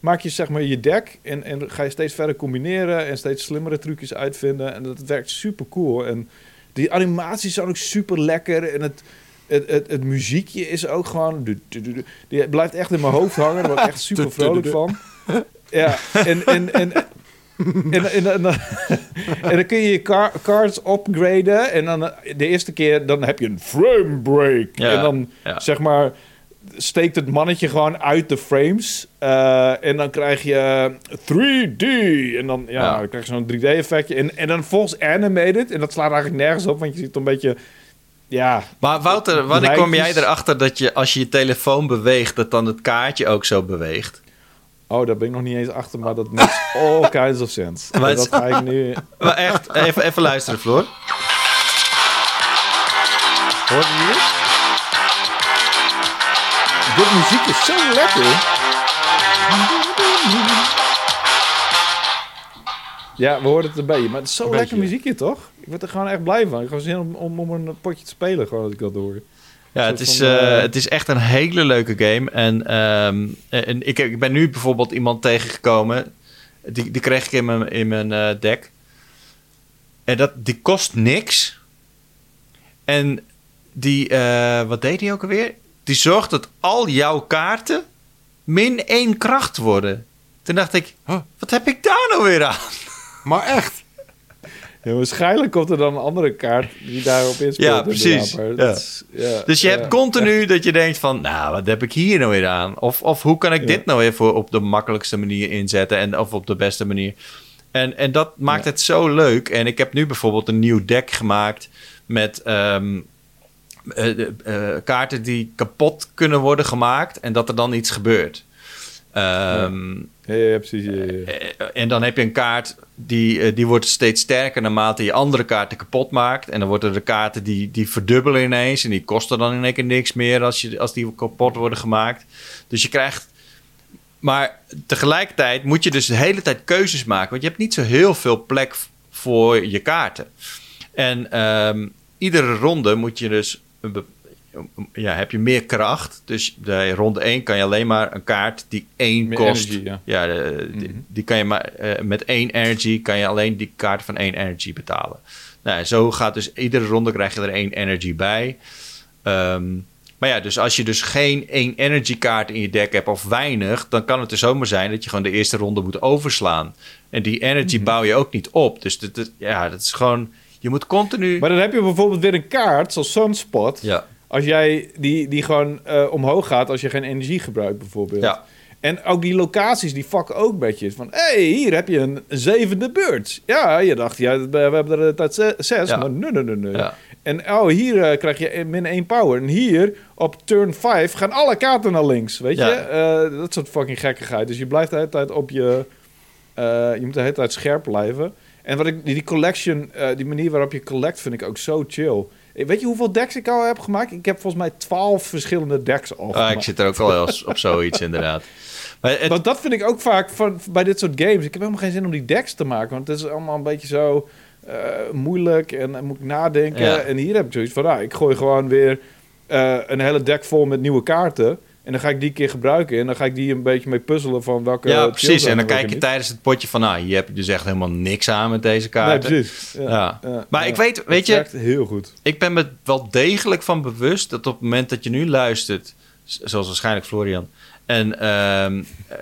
maak je zeg maar je deck en, en ga je steeds verder combineren en steeds slimmere trucjes uitvinden. En dat werkt super cool. En die animaties zijn ook super lekker. En het, het, het, het muziekje is ook gewoon. Die blijft echt in mijn hoofd hangen. Daar word ik echt super vrolijk van. Ja, en. en, en en, en, en, dan- en dan kun je je car- cards upgraden. En dan de eerste keer dan heb je een frame break.
Ja,
en dan
ja.
zeg maar steekt het mannetje gewoon uit de frames. Eh, en dan krijg je 3D. En dan, ja,
Ja.
dan krijg je zo'n 3D-effectje. En, en dan volgens animated. En dat slaat eigenlijk nergens op, want je ziet een beetje... Ja,
Maar Wouter, wanneer kom jij erachter dat je als je je telefoon beweegt, dat dan het kaartje ook zo beweegt?
oh, daar ben ik nog niet eens achter, maar dat makes all kinds of sense.
Maar
dat ga ik nu...
Maar echt, even, even luisteren, Floor. Hoorde je dit?
Dit muziek is zo lekker. Ja, we hoorden het beetje, maar het is zo
Een
lekker
beetje,
muziekje, toch? Ik word er gewoon echt blij van. Ik heb zin om, om, om een potje te spelen, gewoon als ik dat hoor.
Ja, het is, eh,
eh,
het is echt een hele leuke game. En, ehm, en ik, ik ben nu bijvoorbeeld iemand tegengekomen. Die, die kreeg ik in mijn, in mijn eh, deck. En dat, die kost niks. En die, wat deed hij ook alweer? Die zorgt dat al jouw kaarten min één kracht worden. Toen dacht ik,
Huh?
wat heb ik daar nou weer aan?
Maar echt.
Ja, waarschijnlijk komt er dan een andere kaart die daarop inspeelt.
Ja, precies. Ja.
is- ja,
Dus je hebt continu dat je denkt van, nou, wat heb ik hier nou weer aan? Of, of hoe kan ik dit nou weer voor op de makkelijkste manier inzetten en of op de beste manier? En, en dat maakt het zo leuk. En ik heb nu bijvoorbeeld een nieuw deck gemaakt met, ehm, eh, eh, kaarten die kapot kunnen worden gemaakt en dat er dan iets gebeurt. Ehm,
Ja, precies. ja.
eh, En dan heb je een kaart die, eh, die wordt steeds sterker naarmate je andere kaarten kapot maakt. En dan worden er kaarten die, die verdubbelen ineens. En die kosten dan in één keer niks meer als, je, als die kapot worden gemaakt. Dus je krijgt. Maar tegelijkertijd moet je dus de hele tijd keuzes maken. Want je hebt niet zo heel veel plek voor je kaarten. En ehm, iedere ronde moet je dus. Ja, heb je meer kracht. Dus bij ronde 1 kan je alleen maar een kaart die 1
Meer
kost.
energy, ja.
Ja, de- die,
Mhm.
die kan je maar eh, met één energy kan je alleen die kaart van één energy betalen. Nou, zo gaat dus iedere ronde krijg je er één energy bij. Ehm, maar ja, dus als je dus geen één energy kaart in je deck hebt of weinig, dan kan het er zomaar zijn dat je gewoon de eerste ronde moet overslaan. En die energy
Mhm.
bouw je ook niet op. Dus dat, dat- ja, dat is gewoon. Je moet continu.
Maar dan heb je bijvoorbeeld weer een kaart, zoals Sunspot.
ja,
Als jij die, die gewoon eh, omhoog gaat als je geen energie gebruikt, bijvoorbeeld.
ja,
En ook die locaties, die fucken ook met je. Van, hé, hey, hier heb je een, zevende beurt. Ja, je dacht, ja, we hebben er tijd ze- zes,
Ja.
maar nee, nee, nee, nee.
ja.
En oh, hier eh, krijg je min 1 power. En hier, op turn 5, gaan alle kaarten naar links, weet
Ja.
je? Eh, dat soort fucking gekkigheid. Dus je blijft de hele tijd op je... je moet de hele tijd scherp blijven. En wat ik, die, collection, die manier waarop je collect, vind ik ook zo chill. Eh, Weet je hoeveel decks ik al heb gemaakt? Ik heb volgens mij 12 verschillende decks al
Ah,
gemaakt.
ik zit er ook wel eens op zoiets, inderdaad. Maar het,
Want dat vind ik ook vaak van, bij dit soort games. Ik heb helemaal geen zin om die decks te maken. Want het is allemaal een beetje zo eh, moeilijk. En dan moet ik nadenken.
Ja.
En hier heb ik zoiets van... Nou, ik gooi gewoon weer eh, een hele deck vol met nieuwe kaarten. En dan ga ik die keer gebruiken. En dan ga ik die een beetje mee puzzelen van welke...
ja, precies. En dan kijk je
niet.
tijdens het potje van, nou, hier heb je dus echt helemaal niks aan met deze
Nee,
kaarten.
precies. Ja,
Ja. Maar ik weet- weet je-
heel goed.
ik ben me wel degelijk van bewust dat op het moment dat je nu luistert, zoals waarschijnlijk Florian, en ehm, eh,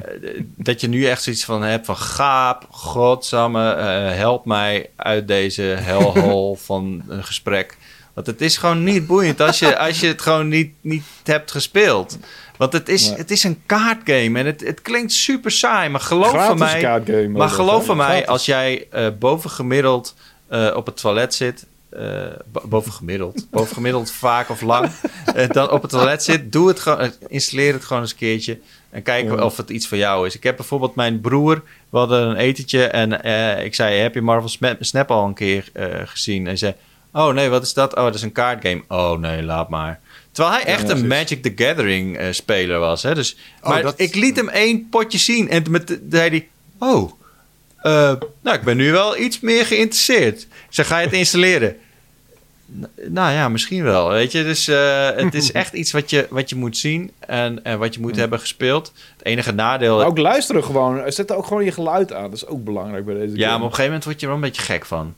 dat je nu echt zoiets van hebt van gaap, godsamme, eh, help mij uit deze hellhole van een gesprek. Want het is gewoon niet boeiend als je, als je het gewoon niet, niet hebt gespeeld. Want het is, het is een kaartgame en het, het klinkt super saai, maar geloof van mij...
kaartgame.
Maar geloof van mij, als jij eh bovengemiddeld eh, op het toilet zit, eh, bo- bovengemiddeld, bovengemiddeld vaak of lang, dan op het toilet zit, doe het gewoon, installeer het gewoon eens een keertje en kijk
Ja.
of het iets voor jou is. Ik heb bijvoorbeeld mijn broer, we hadden een etentje en ik zei, heb je Marvel Snap al een keer gezien? En hij zei, oh nee, wat is dat? Oh, dat is een kaartgame. Oh nee, laat maar. Terwijl hij echt
Ja,
een. Magic the Gathering eh, speler was. Hè? Dus,
Oh,
maar
dat-
ik liet hem één potje zien en met de- zei hij, oh, eh, nou, ik ben nu wel iets meer geïnteresseerd. Ik zeg, ga je het installeren? Nou ja, misschien wel. Weet je, dus eh, het is echt iets wat je, wat je moet zien en, en wat je moet hebben gespeeld. Het enige nadeel.
Maar ook luisteren gewoon. Zet er ook gewoon je geluid aan. Dat is ook belangrijk bij deze
ja, maar
game.
op een gegeven moment word je er wel een beetje gek van.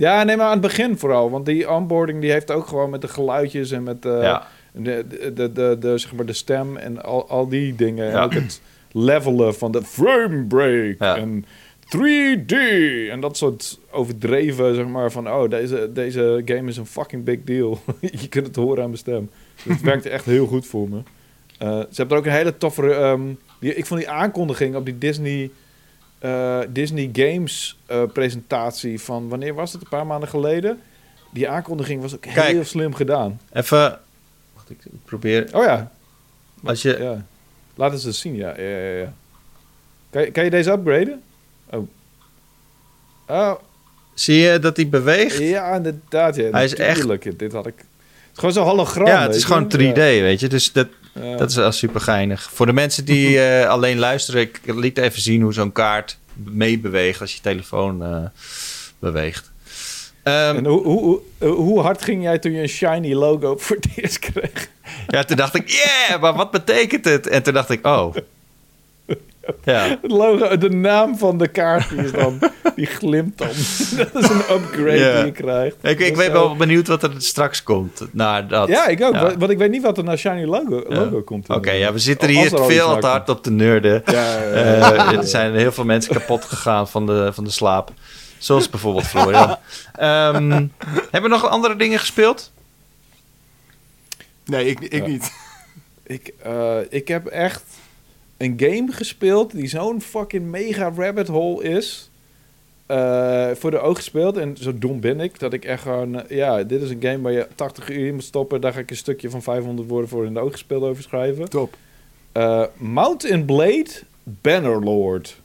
Ja, nee, maar aan het begin vooral. Want die onboarding die heeft ook gewoon met de geluidjes en met eh,
ja.
de, de, de, de, zeg maar de stem en al, al die dingen. En ook het levelen van de frame break
Ja.
en 3D en dat soort overdreven, zeg maar, van oh, deze, deze game is een fucking big deal. je kunt het horen aan mijn stem. Het werkte echt heel goed voor me. Eh, ze hebben er ook een hele toffe... ehm, die, ik vond die aankondiging op die Disney... eh, Disney Games eh, presentatie van wanneer was het? Een paar maanden geleden. Die aankondiging was ook
Kijk.
heel slim gedaan.
Even. Wacht, ik probeer.
Oh ja,
Als je.
ja. Laat het eens zien, ja. ja, ja, ja. Kan, je, kan je deze upgraden? Oh. Oh,
Zie je dat hij beweegt?
ja, inderdaad. Ja,
Hij is echt-
Dit had ik... Het is gewoon zo'n hologram.
Ja, het is gewoon 3D, weet je. Dus dat,
Ja,
dat is wel super geinig. Voor de mensen die eh, alleen luisteren, ik liet even zien hoe zo'n kaart meebeweegt als je telefoon eh, beweegt. Ehm,
En hoe, hoe, hoe, hoe hard ging jij toen je een shiny logo voor het eerst kreeg?
ja, toen dacht ik, yeah, maar wat betekent het? En toen dacht ik, oh. Ja,
Het logo, de naam van de kaart die, is dan, die glimt dan. Dat is een upgrade
Ja.
die je krijgt.
ik, ik ben wel benieuwd wat er straks komt. Na dat.
Ja, ik ook.
Ja.
Want- ik weet niet wat er naar shiny logo,
Ja.
logo komt.
Oké, ja, we zitten hier
er
veel
naar
te hard op de nerden.
Ja, ja, ja.
Eh, er zijn heel veel mensen kapot gegaan van de, van de slaap. Zoals bijvoorbeeld Florian. Ehm, hebben we nog andere dingen gespeeld?
Nee, ik, ik
Ja.
niet.
Ik, eh, ik heb echt een game gespeeld die zo'n fucking mega rabbit hole is. eh, voor de oog gespeeld. En zo dom ben ik, dat ik echt gewoon... eh, ja, dit is een game waar je 80 uur in moet stoppen. Daar ga ik een stukje van 500 woorden voor in de oog gespeeld over schrijven.
Top.
Eh Mount and Blade Bannerlord.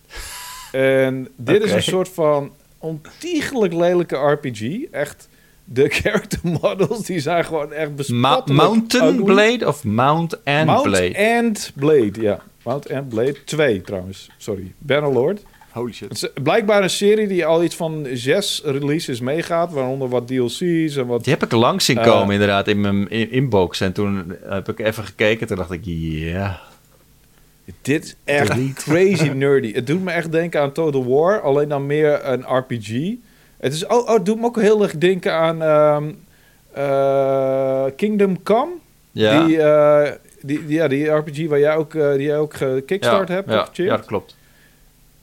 en dit is een soort van ontiegelijk lelijke RPG. Echt, de character models die zijn gewoon echt
Ma-
bespottelijk
Mountain
ugly.
Blade of Mount and
Mount
Blade?
and Blade, ja. Mount and Blade 2 trouwens, sorry. Bannerlord.
Holy shit.
Het is blijkbaar een serie die al iets van zes releases meegaat, waaronder wat DLC's en wat...
Die heb ik langs zien
Eh.
komen inderdaad in mijn in- inbox. En toen heb ik even gekeken. Toen dacht ik, ja.
Dit is echt crazy nerdy. Het doet me echt denken aan Total War, alleen dan meer een RPG. Het, is, oh, oh, het doet me ook heel erg denken aan ehm, eh, Kingdom Come.
Ja,
Die, eh, die, die, ja, die RPG waar jij ook, eh, die jij ook gekickstart hebt.
ja, ja, dat klopt.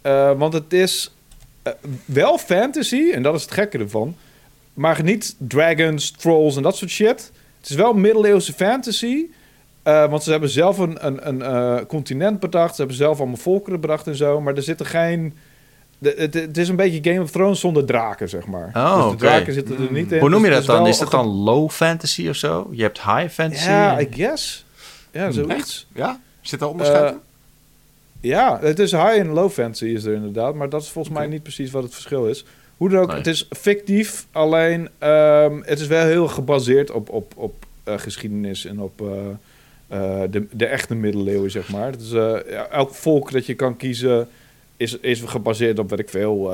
Eh, want het is eh, wel fantasy, en dat is het gekke ervan. Maar niet dragons, trolls en dat soort shit. Het is wel middeleeuwse fantasy. eh, want ze hebben zelf een, een, een eh, continent bedacht. Ze hebben zelf allemaal volkeren bedacht en zo. Maar er zitten geen... de- het, het is een beetje Game of Thrones zonder draken, zeg maar.
Oh,
dus de draken zitten er niet in.
Hoe noem je
Dus
dat dan? Is dat dan low fantasy of zo? Je hebt high fantasy?
Ja, I guess. Ja, zoiets.
Ja? Zit daar onderscheid
Eh,
in?
Ja, het is high en low fantasy is er inderdaad. Maar dat is volgens mij niet precies wat het verschil is. Hoe dan ook,
Nee.
het is fictief. Alleen, ehm, het is wel heel gebaseerd op, op, op eh, geschiedenis en op eh, de, de echte middeleeuwen, zeg maar. Het is, ja, elk volk dat je kan kiezen is, is gebaseerd op, weet ik veel...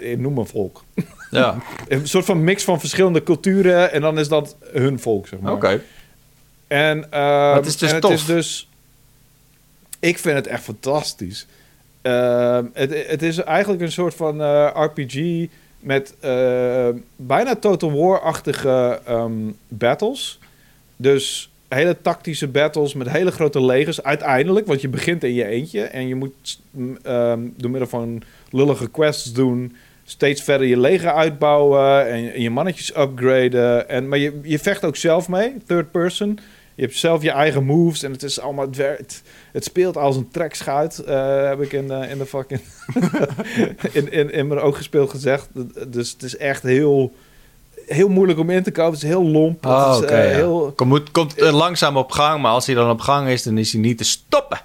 ik noem een volk.
Ja,
Een soort van mix van verschillende culturen en dan is dat hun volk, zeg maar.
oké.
En, ehm,
het is dus
en het is dus... Ik vind het echt fantastisch. Ehm, het, het is eigenlijk een soort van eh, RPG met eh, bijna Total War-achtige ehm, battles. Dus hele tactische battles met hele grote legers. Uiteindelijk, want je begint in je eentje en je moet mm, door middel van lullige quests doen steeds verder je leger uitbouwen en, en je mannetjes upgraden. En, maar je, je vecht ook zelf mee, third person. Je hebt zelf je eigen moves en het is allemaal... Het, het, speelt als een trekschuit, eh, heb ik in, de in de fucking... in, in, in mijn oog gespeeld gezegd. Dus het is echt heel, heel moeilijk om in te komen. Het is heel lomp.
Oh,
het is, eh,
ja.
heel,
komt eh, langzaam op gang, maar als hij dan op gang is, dan is hij niet te stoppen.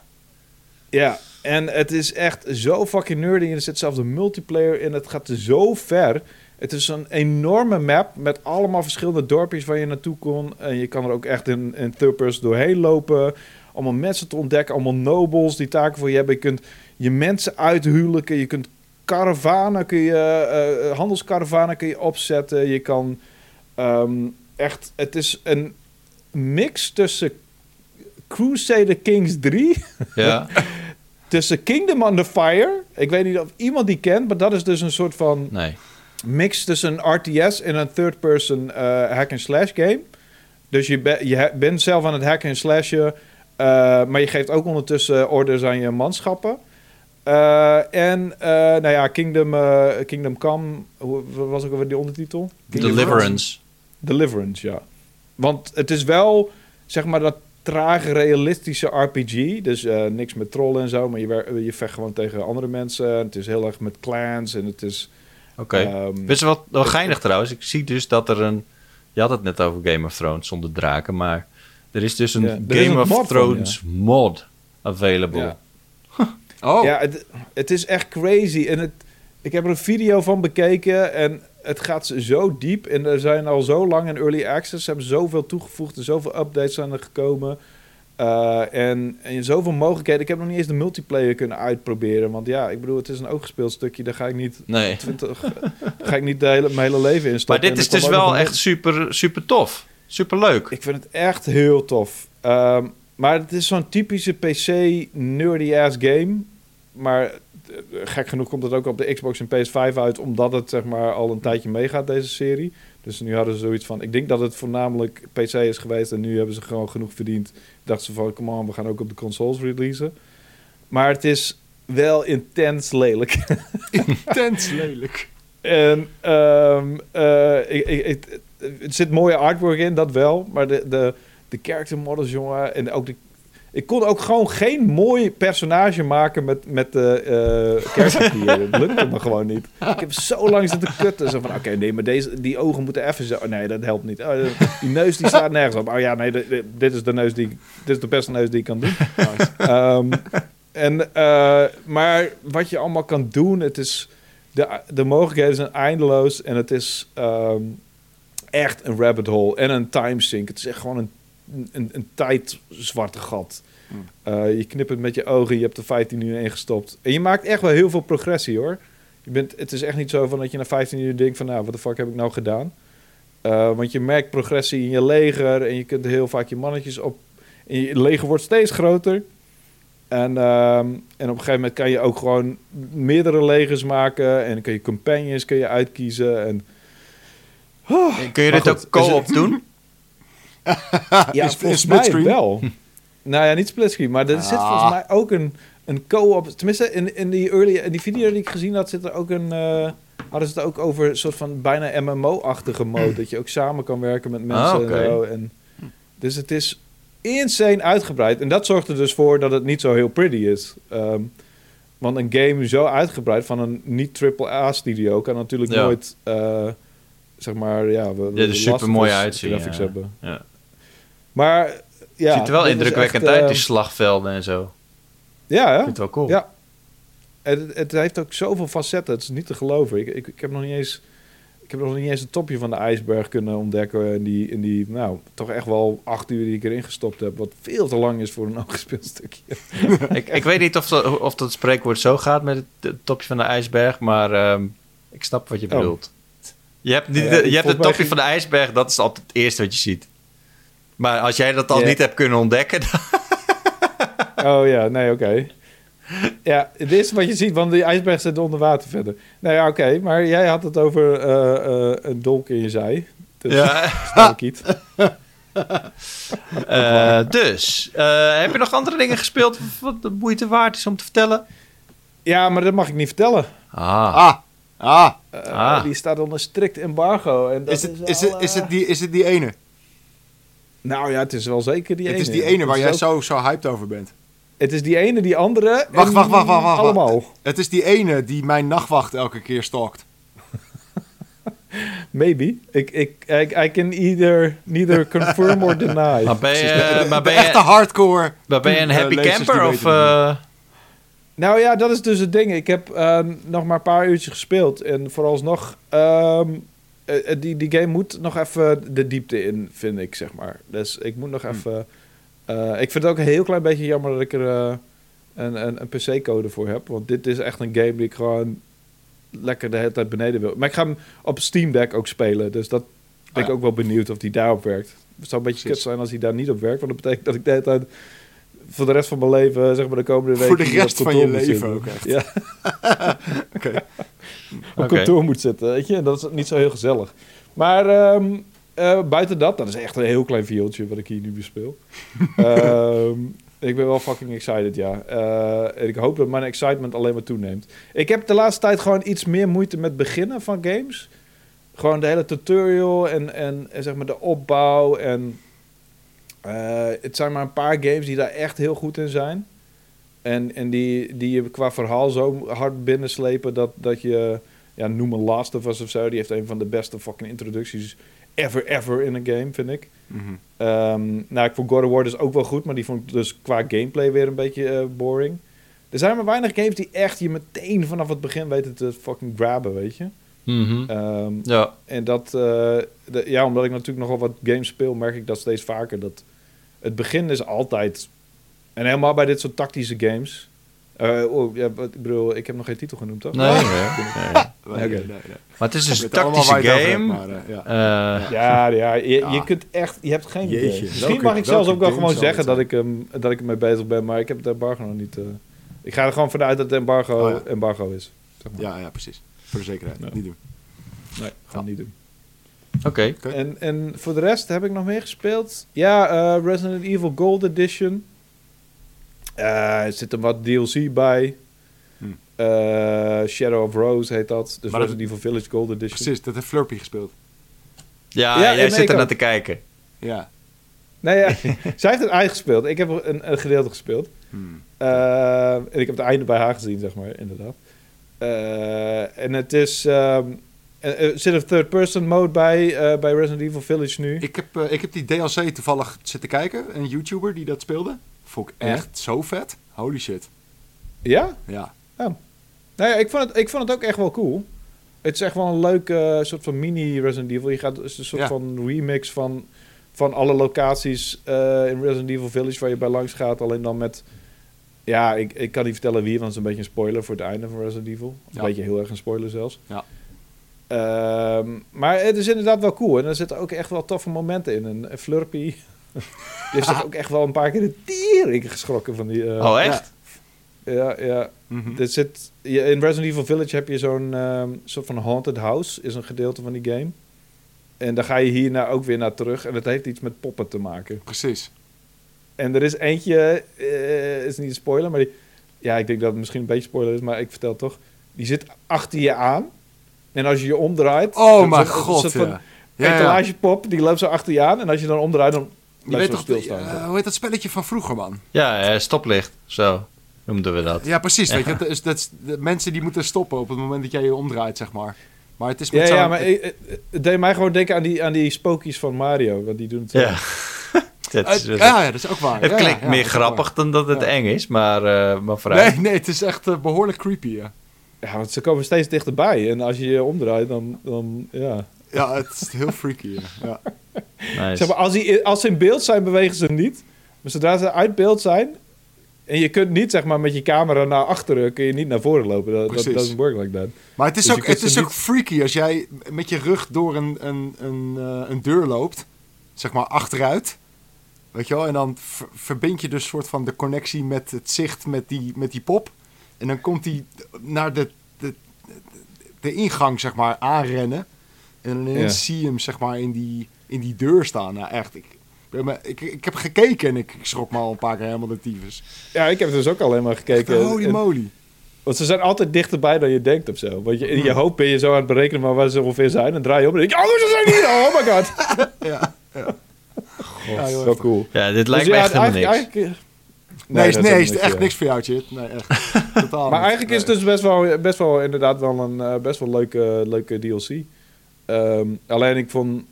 Ja, en het is echt zo fucking nerdy. En er zit zelfs een multiplayer in. Het gaat zo ver. Het is een enorme map met allemaal verschillende dorpjes waar je naartoe kon. En je kan er ook echt in, in doorheen lopen. Allemaal mensen te ontdekken, allemaal nobles die taken voor je hebben. Je kunt je mensen uithuwelijken. Je kunt karavanen, kun je, eh, handelskaravanen kun je opzetten. Je kan ehm, echt... Het is een mix tussen Crusader Kings 3
Ja,
tussen Kingdom Under Fire. Ik weet niet of iemand die kent, maar dat is dus een soort van
nee.
Mix tussen een RTS en een third-person eh, hack-and-slash game. Dus je, be- je bent zelf aan het hacken en slashen, eh, maar je geeft ook ondertussen orders aan je manschappen. Eh, en, nou ja, Kingdom, Kingdom Come, hoe wat was ook alweer die ondertitel?
Deliverance.
Deliverance, ja. Want het is wel, zeg maar, dat trage, realistische RPG. Dus niks met trollen en zo, maar je, je vecht gewoon tegen andere mensen. Het is heel erg met clans en het is...
Oké.
ehm,
Weet je wat wel geinig trouwens? Ik zie dus dat er een... Je had het net over Game of Thrones zonder draken, maar... Er is dus een
Ja,
Game
een
of
mod van,
Thrones mod available.
ja.
Oh,
Ja, het, het is echt crazy. En het, ik heb er een video van bekeken en het gaat zo diep. En er zijn al zo lang in early access. Ze hebben zoveel toegevoegd en zoveel updates zijn er gekomen. Eh, en, en zoveel mogelijkheden. Ik heb nog niet eens de multiplayer kunnen uitproberen. Want ja, ik bedoel, het is een ooggespeeld stukje. Daar ga ik niet,
Nee.
20, daar ga ik niet de hele, mijn hele leven in
Maar
stoppen.
dit is dus wel echt super, super tof. Super leuk.
ik vind het echt heel tof. Ehm, maar het is zo'n typische PC nerdy-ass game. Maar eh, gek genoeg komt het ook op de Xbox en PS5 uit... omdat het zeg maar al een tijdje meegaat, deze serie. Dus nu hadden ze zoiets van... Ik denk dat het voornamelijk PC is geweest... en nu hebben ze gewoon genoeg verdiend. Dachten ze van, come on, we gaan ook op de consoles releasen. Maar het is wel intens lelijk.
intens lelijk.
En eh, ik, ik, ik- er zit mooie artwork in, dat wel. Maar de, de, de character models, jongen. En ook de, Ik kon ook gewoon geen mooi personage maken met, met de uh, kerstpapier. dat lukte me gewoon niet. Ik heb zo lang zitten kutten. Zo van, oké, nee, maar deze, die ogen moeten even zo... Nee, dat helpt niet. Oh, die neus die staat nergens op. Oh ja, nee, dit is de neus die... Dit is de beste neus die ik kan doen. um, en, uh, maar wat je allemaal kan doen, het is... De, de mogelijkheden zijn eindeloos en het is um, echt een rabbit hole en een timesink. Het is echt gewoon een een, een tijdzwarte gat. Hmm. Uh, je knipt het met je ogen, je hebt de 15 uur ingestopt. En je maakt echt wel heel veel progressie hoor. Je bent, het is echt niet zo van dat je na 15 uur denkt van nou, wat de fuck heb ik nou gedaan? Uh, want je merkt progressie in je leger en je kunt heel vaak je mannetjes op. En je leger wordt steeds groter. En, uh, en op een gegeven moment kan je ook gewoon meerdere legers maken. En dan kun je companions kun je uitkiezen. En,
oh, kun je dit ook co-op doen?
ja, is, volgens mij wel. nou ja, niet splitscreen, maar er zit volgens mij ook een, een co-op. Tenminste, in, in, die early, in die video die ik gezien had, zit er ook een. Uh, hadden ze het ook over een soort van bijna MMO-achtige mode. dat je ook samen kan werken met mensen ah, en zo. En, dus het is insane uitgebreid. En dat zorgt er dus voor dat het niet zo heel pretty is. Um, want een game zo uitgebreid van een niet-triple-A-studio kan natuurlijk nooit... Uh, zeg maar, ja... We,
ja, super mooi uitzien.
Graphics hebben. Ja. Maar ja...
Ziet er wel indrukwekkend uit, die ehm, slagvelden en zo.
Ja, hè?
Ik vind het wel cool.
Ja. Het, het heeft ook zoveel facetten, het is niet te geloven. Ik, ik, ik heb nog niet eens... Ik heb nog niet eens het topje van de ijsberg kunnen ontdekken. In die, in die nou, toch echt wel acht uur die ik erin gestopt heb. Wat veel te lang is voor een gespeeld stukje.
ik, ik weet niet of dat, of dat spreekwoord zo gaat met het, topje van de ijsberg. Maar um, ik snap wat je oh. bedoelt. Je hebt, niet, je hebt het topje van de ijsberg, dat is altijd het eerste wat je ziet. Maar als jij dat al niet hebt kunnen ontdekken.
oh ja, nee, oké. Ja, dit is wat je ziet, want die ijsberg zit onder water verder. Nou ja, oké, maar jij had het over uh, uh, een dolk in je zij. Dus ja.
uh, dus, heb je nog andere dingen gespeeld wat de moeite waard is om te vertellen?
Ja, maar dat mag ik niet vertellen.
Ah.
Ah. Ah. ah.
Die staat onder strikt embargo. En dat
is, het, is, het, is, het die, is het die ene?
Nou ja, het is wel zeker die
het
ene.
Het is die ene waar jij zo, zo hyped over bent.
Het is die ene, die andere.
Wacht, wacht, wacht, wacht, wacht.
Allemaal.
Het is die ene die mijn nachtwacht elke keer stalkt.
Maybe. Ik, ik, I, I can either neither confirm or deny.
Maar ben je, maar ben je,
echte hardcore.
Maar ben je een happy camper of... Uh...
Nou ja, dat is dus het ding. Ik heb uh, nog maar een paar uurtjes gespeeld. En vooralsnog... Um, uh, die, die game moet nog even de diepte in, vind ik, zeg maar. Dus ik moet nog hm. even... Uh, ik vind het ook een heel klein beetje jammer dat ik er uh, een, een, een PC-code voor heb. Want dit is echt een game die ik gewoon lekker de hele tijd beneden wil. Maar ik ga hem op Steam Deck ook spelen. Dus dat ben ik ook wel benieuwd of die daarop werkt. Het zou een beetje kut zijn als hij daar niet op werkt. Want dat betekent dat ik de hele tijd voor de rest van mijn leven, zeg maar de komende weken...
Voor de rest van je leven ook echt.
Ja. Oké. Op kantoor moet zitten, weet je. Dat is niet zo heel gezellig. Maar um, uh, buiten dat, dat is echt een heel klein viooltje wat ik hier nu bespeel. um, ik ben wel fucking excited, ja. Uh, en ik hoop dat mijn excitement alleen maar toeneemt. Ik heb de laatste tijd gewoon iets meer moeite met beginnen van games. Gewoon de hele tutorial en, en, en zeg maar de opbouw. En uh, het zijn maar een paar games die daar echt heel goed in zijn. En, en die, die je qua verhaal zo hard binnenslepen dat, dat je... Ja, noem een Last of Us of zo. Die heeft een van de beste fucking introducties ever, ever in een game, vind ik. Mm -hmm. um, nou, ik vond God of War dus ook wel goed, maar die vond ik dus qua gameplay weer een beetje uh, boring. Er zijn maar weinig games die echt je meteen vanaf het begin weten te fucking grabben, weet je.
Mm -hmm.
um,
ja.
En dat, uh, de, ja, omdat ik natuurlijk nogal wat games speel, merk ik dat steeds vaker. Dat het begin is altijd, en helemaal bij dit soort tactische games, uh, oh, ja, ik bedoel, ik heb nog geen titel genoemd, toch?
Nee, nee, nee. nee, nee, Maar het is dus een tactische game. maar, uh, ja. Uh,
ja, ja, je, ja, je kunt echt, je hebt geen Jeetje, idee. Misschien welke, mag ik zelfs ook wel gewoon zeggen dat ik, um, dat ik ermee bezig ben, maar ik heb het embargo nog niet. ik ga er gewoon vanuit dat het embargo, oh, ja. embargo is.
Zeg maar. Ja, ja, precies. Voor de zekerheid. Niet doen.
Nee, gaan niet doen.
Oké. Okay.
Okay. En, en voor de rest heb ik nog meer gespeeld. Ja, Resident Evil Gold Edition. Uh, er zit er wat DLC bij. Hm. Uh, Shadow of Rose heet dat. Dus maar Resident Evil Village Gold Edition.
Precies, dat heeft Flurpy gespeeld.
Ja, ja jij zit er naar te kijken.
Ja.
Nee, ja. zij heeft het eigen gespeeld. Ik heb een, een gedeelte gespeeld.
Hmm.
Eh, en ik heb het einde bij haar gezien, zeg maar, inderdaad. Eh, en het is... ehm, er er zit een third-person mode bij, eh, bij Resident Evil Village nu.
Ik heb, eh, ik heb die DLC toevallig zitten kijken. Een YouTuber die dat speelde. Vond ik
Ja?
echt zo vet. Holy shit.
Ja?
Ja.
Nou ja, ik vond, het, ik vond het ook echt wel cool. Het is echt wel een leuke eh, soort van mini Resident Evil. Je gaat het is een soort
Ja.
van remix van, van alle locaties eh, in Resident Evil Village waar je bij langs gaat. Alleen dan met... Ja, ik, ik kan niet vertellen wie, want het is een beetje een spoiler voor het einde van Resident Evil. Een
Ja.
beetje heel erg een spoiler zelfs.
Ja.
Ehm, maar het is inderdaad wel cool. En er zitten ook echt wel toffe momenten in. En, en Flurpy... Die heeft zich ook echt wel een paar keer de tering geschrokken van die... eh,
oh, echt?
Ja, ja.
Mhm.
Zit, in Resident Evil Village heb je zo'n ehm, soort van haunted house, is een gedeelte van die game. En daar ga je hierna ook weer naar terug. En dat heeft iets met poppen te maken.
Precies.
En er is eentje, eh, is niet een spoiler, maar die, ja, ik denk dat het misschien een beetje spoiler is, maar ik vertel toch. Die zit achter je aan. En als je je omdraait,
Oh mijn
er een
god,
soort
ja. Ja, ja.
etalagepop, die loopt zo achter je aan. En als je dan omdraait, dan
Je
blijft
weet
ze
toch,
stilstaan.
eh, hoe heet dat spelletje van vroeger, man?
Ja, eh, stoplicht. Zo noemden we dat.
Ja, precies. Weet je, dat is, dat is, de mensen die moeten stoppen op het moment dat jij je omdraait, zeg maar. Maar het is met
Ja,
zo'n-
ja, maar ik- het, het deed mij gewoon denken aan die, aan die spookies van Mario. Want die doen het zo.
Ja. Dat
Eh,
is-
ja, ja, dat is ook waar.
het
Ja,
klinkt
ja,
meer grappig dan dat het
Ja.
eng is, maar, eh maar vooruit.
Nee, nee, het is echt eh, behoorlijk creepy, ja.
Ja, want ze komen steeds dichterbij. En als je je omdraait, dan... dan ja.
Ja, het is heel freaky, ja. ja.
Nice.
Zeg maar, als, die, als ze in beeld zijn, bewegen ze niet. Maar zodra ze uit beeld zijn... En je kunt niet, zeg maar, met je camera naar achteren... kun je niet naar voren lopen. Dat, dat
Precies.
doesn't work like that.
Maar het is,
Dus
ook, het is ook freaky als jij met je rug door een, een, een, eh, een deur loopt. Zeg maar achteruit. Weet je wel? En dan ver- verbind je dus soort van de connectie met het zicht met die, met die pop. En dan komt hij naar de, de, de ingang, zeg maar, aanrennen. En dan ineens
Ja.
zie je hem, zeg maar, in die, in die deur staan. Nou, echt. Ik, ik, ik heb gekeken en ik schrok me al een paar keer helemaal de tyfus.
Ja, ik heb dus ook alleen maar gekeken.
Holy
En-
moly.
want ze zijn altijd dichterbij dan je denkt of zo. Want je, in je hoofd ben je zo aan het berekenen maar waar ze ongeveer zijn. En draai je om en denk je... Oh, ze zijn hier! Oh my god!
Ja, ja. Ja, heftig.
cool.
Ja, dit lijkt
Dus
me
ja,
echt helemaal niks.
eigenlijk- eigenlijk-
Nee, nee, is echt
ja.
niks voor jou, Chit. Nee, echt. Totaal
Maar
niet.
eigenlijk is het dus best wel, best wel inderdaad wel een eh, best wel leuke, leuke DLC. Ehm, alleen ik vond...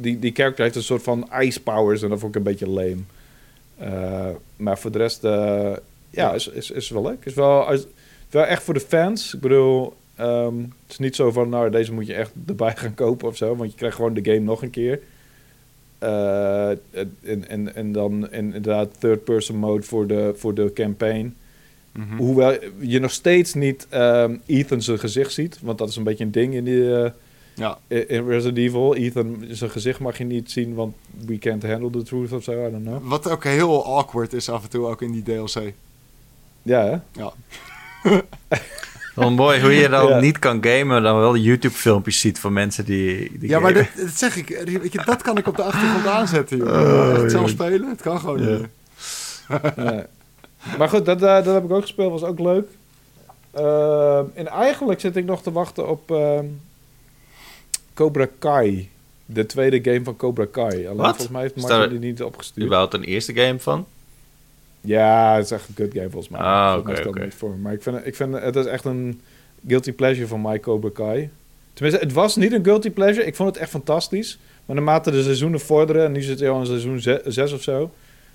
Die, die character heeft een soort van ice powers en dat vond ik een beetje lame. Eh, maar voor de rest... eh, ja, is, is, is wel leuk. Is wel, is wel echt voor de fans. Ik bedoel... ehm, het is niet zo van... Nou, deze moet je echt erbij gaan kopen of zo. Want je krijgt gewoon de game nog een keer. Eh, en, en, en dan inderdaad third-person mode voor de, voor de campaign.
Mhm.
Hoewel je nog steeds niet ehm, Ethan zijn gezicht ziet. Want dat is een beetje een ding in, die, eh,
Ja.
in Resident Evil. Ethan zijn gezicht mag je niet zien, want we can't handle the truth of zo. I don't know.
Wat ook heel awkward is af en toe ook in die DLC.
Ja, hè?
Ja.
Wel mooi hoe je dan
Ja.
niet kan gamen, dan wel YouTube-filmpjes ziet van mensen die, die
Ja, maar dat, dat zeg ik. Weet je, dat kan ik op de achtergrond aanzetten, joh. Echt zelf spelen, het kan gewoon
Ja.
niet.
Ja. Maar goed, dat, eh, dat heb ik ook gespeeld. Was ook leuk. Ehm, en eigenlijk zit ik nog te wachten op ehm, Cobra Kai. De tweede game van Cobra Kai. Alleen
Wat?
volgens mij heeft
Is
Martin die niet opgestuurd.
überhaupt een eerste game van.
Ja, het is echt een good game volgens mij.
Ah,
Volgens mij
oké, oké.
niet voor. Maar ik vind, ik vind het is echt een guilty pleasure van My Cobra Kai. Tenminste, het was niet een guilty pleasure. Ik vond het echt fantastisch. Maar naarmate de seizoenen vorderen, en nu zit hij al in seizoen 6 of zo.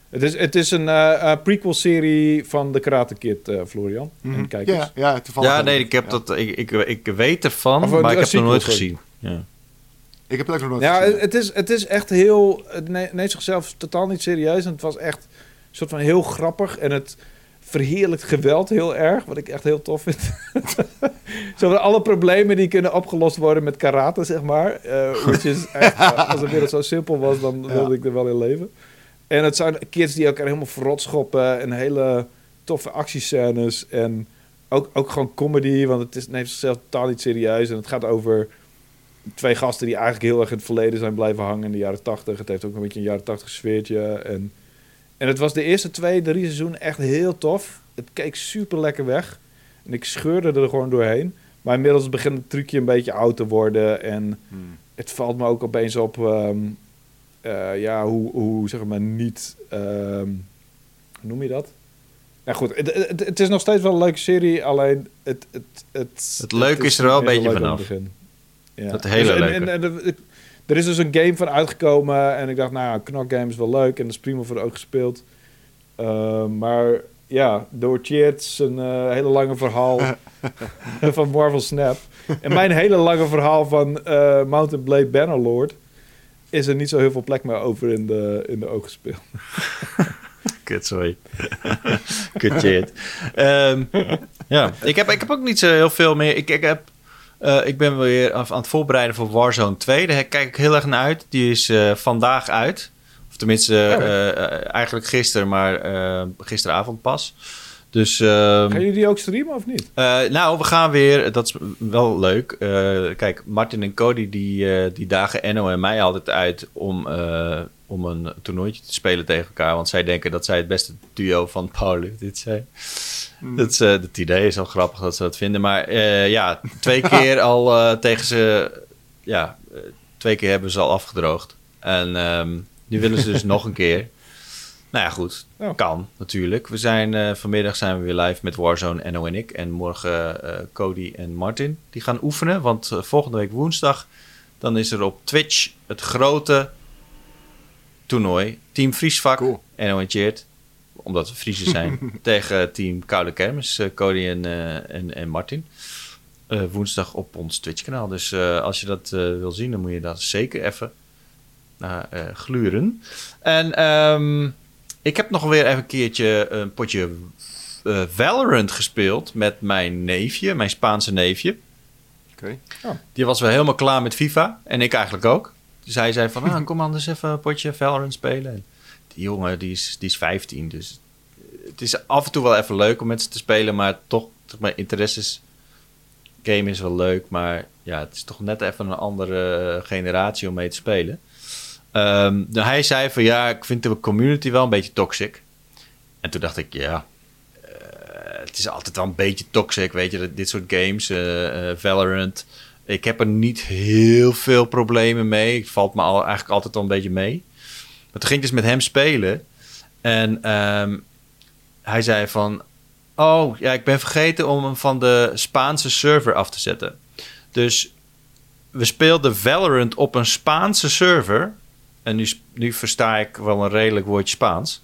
Het is, het is een eh, eh, prequel-serie van de Karate Kid, eh, Florian. En
Mhm.
kijkers.
Ja, ja, toevallig.
Ja, nee, ik heb
Ja.
dat, ik, ik, ik weet ervan,
Of
maar ik heb het nog nooit gezien. Ja.
Ik heb het ook nog nooit
Ja,
gezien.
het is, het is echt heel... Het ne- neemt zichzelf totaal niet serieus. En het was echt soort van heel grappig. En het verheerlijkt geweld heel erg. Wat ik echt heel tof vind. Zo alle problemen die kunnen opgelost worden met karate, zeg maar. Eh, which is echt, eh, als de wereld zo simpel was, dan
Ja.
wilde ik er wel in leven. En het zijn kids die elkaar helemaal verrot schoppen. En hele toffe actiescènes. En ook, ook gewoon comedy. Want het is, neemt zichzelf totaal niet serieus. En het gaat over twee gasten die eigenlijk heel erg in het verleden zijn blijven hangen in de jaren tachtig. Het heeft ook een beetje een jaren tachtig sfeertje. En, en het was de eerste twee, drie seizoenen echt heel tof. Het keek super lekker weg. En ik scheurde er gewoon doorheen. Maar inmiddels begint het trucje een beetje oud te worden. En
Hmm.
het valt me ook opeens op. ehm, eh, ja, hoe, hoe zeg maar niet, ehm, hoe noem je dat? Ja goed, het, het, het is nog steeds wel een leuke serie, alleen het... Het, het,
Het leuke is er wel een beetje vanaf.
Ja.
Dat hele
Dus
leuke.
en- en- en- er is dus een game van uitgekomen en ik dacht, nou, ja, Knock Game is wel leuk en dat is prima voor de oog gespeeld. Eh, maar ja, door Cheert zijn eh, hele lange verhaal van Marvel Snap en mijn hele lange verhaal van eh, Mountain Blade Bannerlord is er niet zo heel veel plek meer over in de, in de oog gespeeld.
Kut, sorry. Kut shit. Ehm, ja, ik heb, ik heb ook niet zo heel veel meer. Ik, ik, heb, eh, ik ben weer aan het voorbereiden voor Warzone 2. Daar kijk ik heel erg naar uit. Die is eh, vandaag uit. Of tenminste,
ja.
eh, eigenlijk gisteren, maar gisteravond pas. Dus ehm,
Gaan jullie die ook streamen of niet?
nou, we gaan weer. Dat is wel leuk. Kijk, Martin en Cody die, die dagen Enno en mij altijd uit om, om een toernooitje te spelen tegen elkaar. Want zij denken dat zij het beste duo van Powerlift dit zijn. Dat is, eh, het idee is al grappig dat ze dat vinden. Maar eh, ja, twee keer al eh, tegen ze. Ja, eh, twee keer hebben ze al afgedroogd. En ehm, nu willen ze dus nog een keer. Nou ja, goed.
Ja.
Kan natuurlijk. We zijn, vanmiddag zijn we weer live met Warzone, Enno en ik. En morgen Cody en Martin. Die gaan oefenen. Want volgende week woensdag. Dan is er op Twitch het grote toernooi. Team.
Cool.
Enno en Cheert. Omdat we Friesen zijn. tegen team Koude Kermis. eh, Cody en, eh, en, en Martin. Eh, woensdag op ons Twitch kanaal. Dus als je dat wil zien, dan moet je daar zeker even naar gluren. En ehm, ik heb nog weer even een keertje een potje Valorant gespeeld met mijn neefje, mijn Spaanse neefje.
Oké.
Die was wel helemaal klaar met FIFA. En ik eigenlijk ook. Hij zei van, ah, kom anders even een potje Valorant spelen. En die jongen, die is, die is 15. Dus het is af en toe wel even leuk om met ze te spelen. Maar toch, zeg maar, interesses... Game is wel leuk, maar ja, het is toch net even een andere generatie om mee te spelen. Nou, hij zei van, ja, ik vind de community wel een beetje toxic. En toen dacht ik, ja, eh, het is altijd wel een beetje toxic, weet je, dit soort games, eh, Valorant. Ik heb er niet heel veel problemen mee. Het valt me al, eigenlijk altijd al een beetje mee. Maar toen ging ik dus met hem spelen. En ehm, hij zei van... Oh, ja, ik ben vergeten om hem van de Spaanse server af te zetten. Dus we speelden Valorant op een Spaanse server. En nu, nu versta ik wel een redelijk woordje Spaans.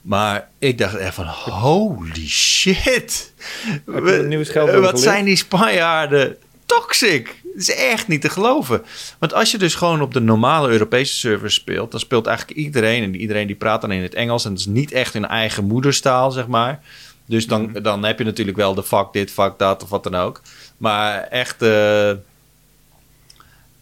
Maar ik dacht echt van, holy shit. Wat
geleerd?
zijn die Spanjaarden toxic. Het is echt niet te geloven. Want als je dus gewoon op de normale Europese servers speelt... dan speelt eigenlijk iedereen... en iedereen die praat dan in het Engels... en dat is niet echt hun eigen moederstaal, zeg maar. Dus dan,
Mhm.
dan heb je natuurlijk wel de fuck dit, fuck dat of wat dan ook. Maar echt... eh,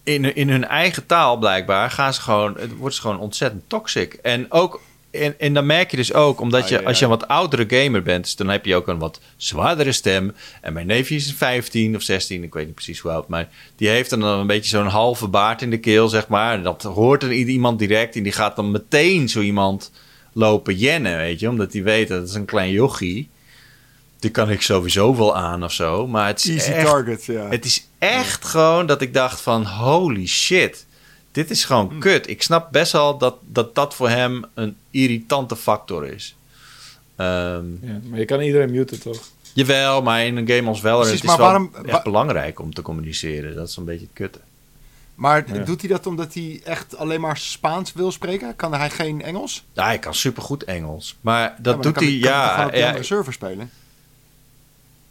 in, in hun eigen taal blijkbaar gaan ze gewoon... Het wordt ze gewoon ontzettend toxic. En ook... En, en dan merk je dus ook, omdat je, als je een wat oudere gamer bent, dus dan heb je ook een wat zwaardere stem. En mijn neefje is 15 of 16, ik weet niet precies hoe oud, maar die heeft dan een beetje zo'n halve baard in de keel, zeg maar. En dat hoort dan iemand direct en die gaat dan meteen zo iemand lopen jennen, weet je, omdat hij weet dat het een klein jochie. Die kan ik sowieso wel aan of zo, maar het is
Easy
echt,
target, ja.
het is echt gewoon dat ik dacht van holy shit. Dit is gewoon kut. Ik snap best wel dat, dat dat voor hem een irritante factor is. Ehm,
Ja, maar je kan iedereen muten, toch?
jawel, maar in een game als Valorant
Precies,
is
maar
wel
waarom-
echt
wa-
belangrijk om te communiceren. Dat is een beetje het kutte.
Maar
Ja.
doet hij dat omdat hij echt alleen maar Spaans wil spreken? Kan hij geen Engels?
Ja, hij kan supergoed Engels. Maar dat
Ja, maar dan
doet
kan
hij,
kan
ja,
gewoon op die
ja,
server spelen?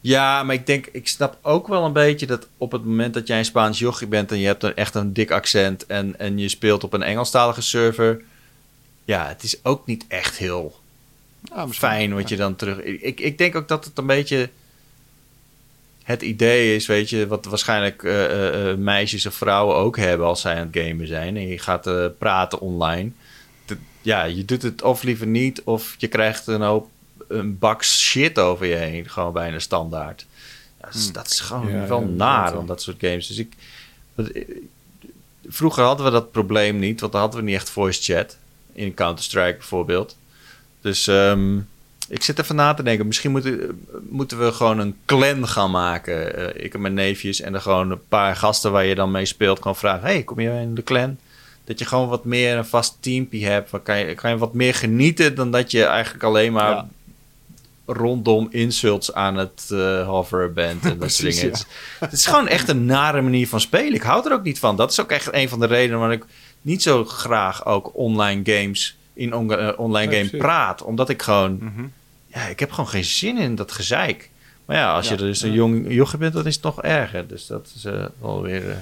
Ja. maar ik denk, ik snap ook wel een beetje dat op het moment dat jij een Spaans jochie bent en je hebt een, echt een dik accent en, en je speelt op een Engelstalige server. Ja, het is ook niet echt heel
Ja, misschien.
fijn wat je dan terug. Ik, ik denk ook dat het een beetje het idee is, weet je, wat waarschijnlijk eh, eh, eh, meisjes of vrouwen ook hebben als zij aan het gamen zijn. En je gaat praten online. Ja, je doet het of liever niet, of je krijgt een hoop een bak shit over je heen, gewoon bijna standaard. Dat, is, dat is gewoon
Ja,
wel
ja,
naar om dat soort games. Dus ik. wat- eh, Vroeger hadden we dat probleem niet, want dan hadden we niet echt voice chat. In Counter-Strike bijvoorbeeld. Dus ehm, ik zit even na te denken. Misschien moeten, moeten we gewoon een clan gaan maken. Eh, ik en mijn neefjes. En er gewoon een paar gasten waar je dan mee speelt. Gewoon vragen. Hey, kom je in de clan? Dat je gewoon wat meer een vast teampje hebt. Dan kan je, kan je wat meer genieten dan dat je eigenlijk alleen maar
Ja.
Rondom insults aan het eh hoveren bent. En dat soort dingen. Het, is, het is gewoon echt een nare manier van spelen. Ik hou er ook niet van. Dat is ook echt een van de redenen waarom ik niet zo graag ook online games in on- eh, online
Ja,
game praat. Omdat ik gewoon
Mhm.
ja, ik heb gewoon geen zin in dat gezeik. Maar ja, als
Ja.
je dus een jong jochie bent, dan is het nog erger. Dus dat is eh, wel weer eh,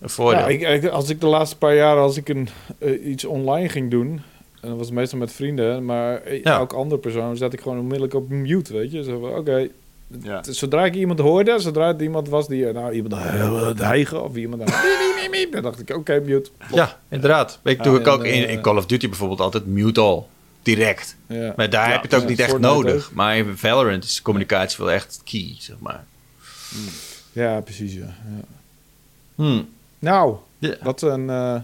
een voordeel.
Ik, als ik de laatste paar jaar als ik een, eh, iets online ging doen, en dat was meestal met vrienden, maar eh,
Ja.
elke andere persoon zet ik gewoon onmiddellijk op mute, weet je. Zo van, oké,
Ja.
zodra ik iemand hoorde, zodra het iemand was die, eh, nou, iemand het hijgen of iemand aan dan dacht ik, oké, mute.
ja, inderdaad. Ik
Ja,
doe ik
en,
ook in,
eh,
in Call of Duty bijvoorbeeld altijd mute all. Direct.
Ja.
Maar daar
Ja,
heb je het ook
ja,
niet echt nodig.
ook.
Maar in Valorant is communicatie wel echt key, zeg maar.
ja, precies, ja. ja.
Hmm.
Nou,
Ja.
wat een eh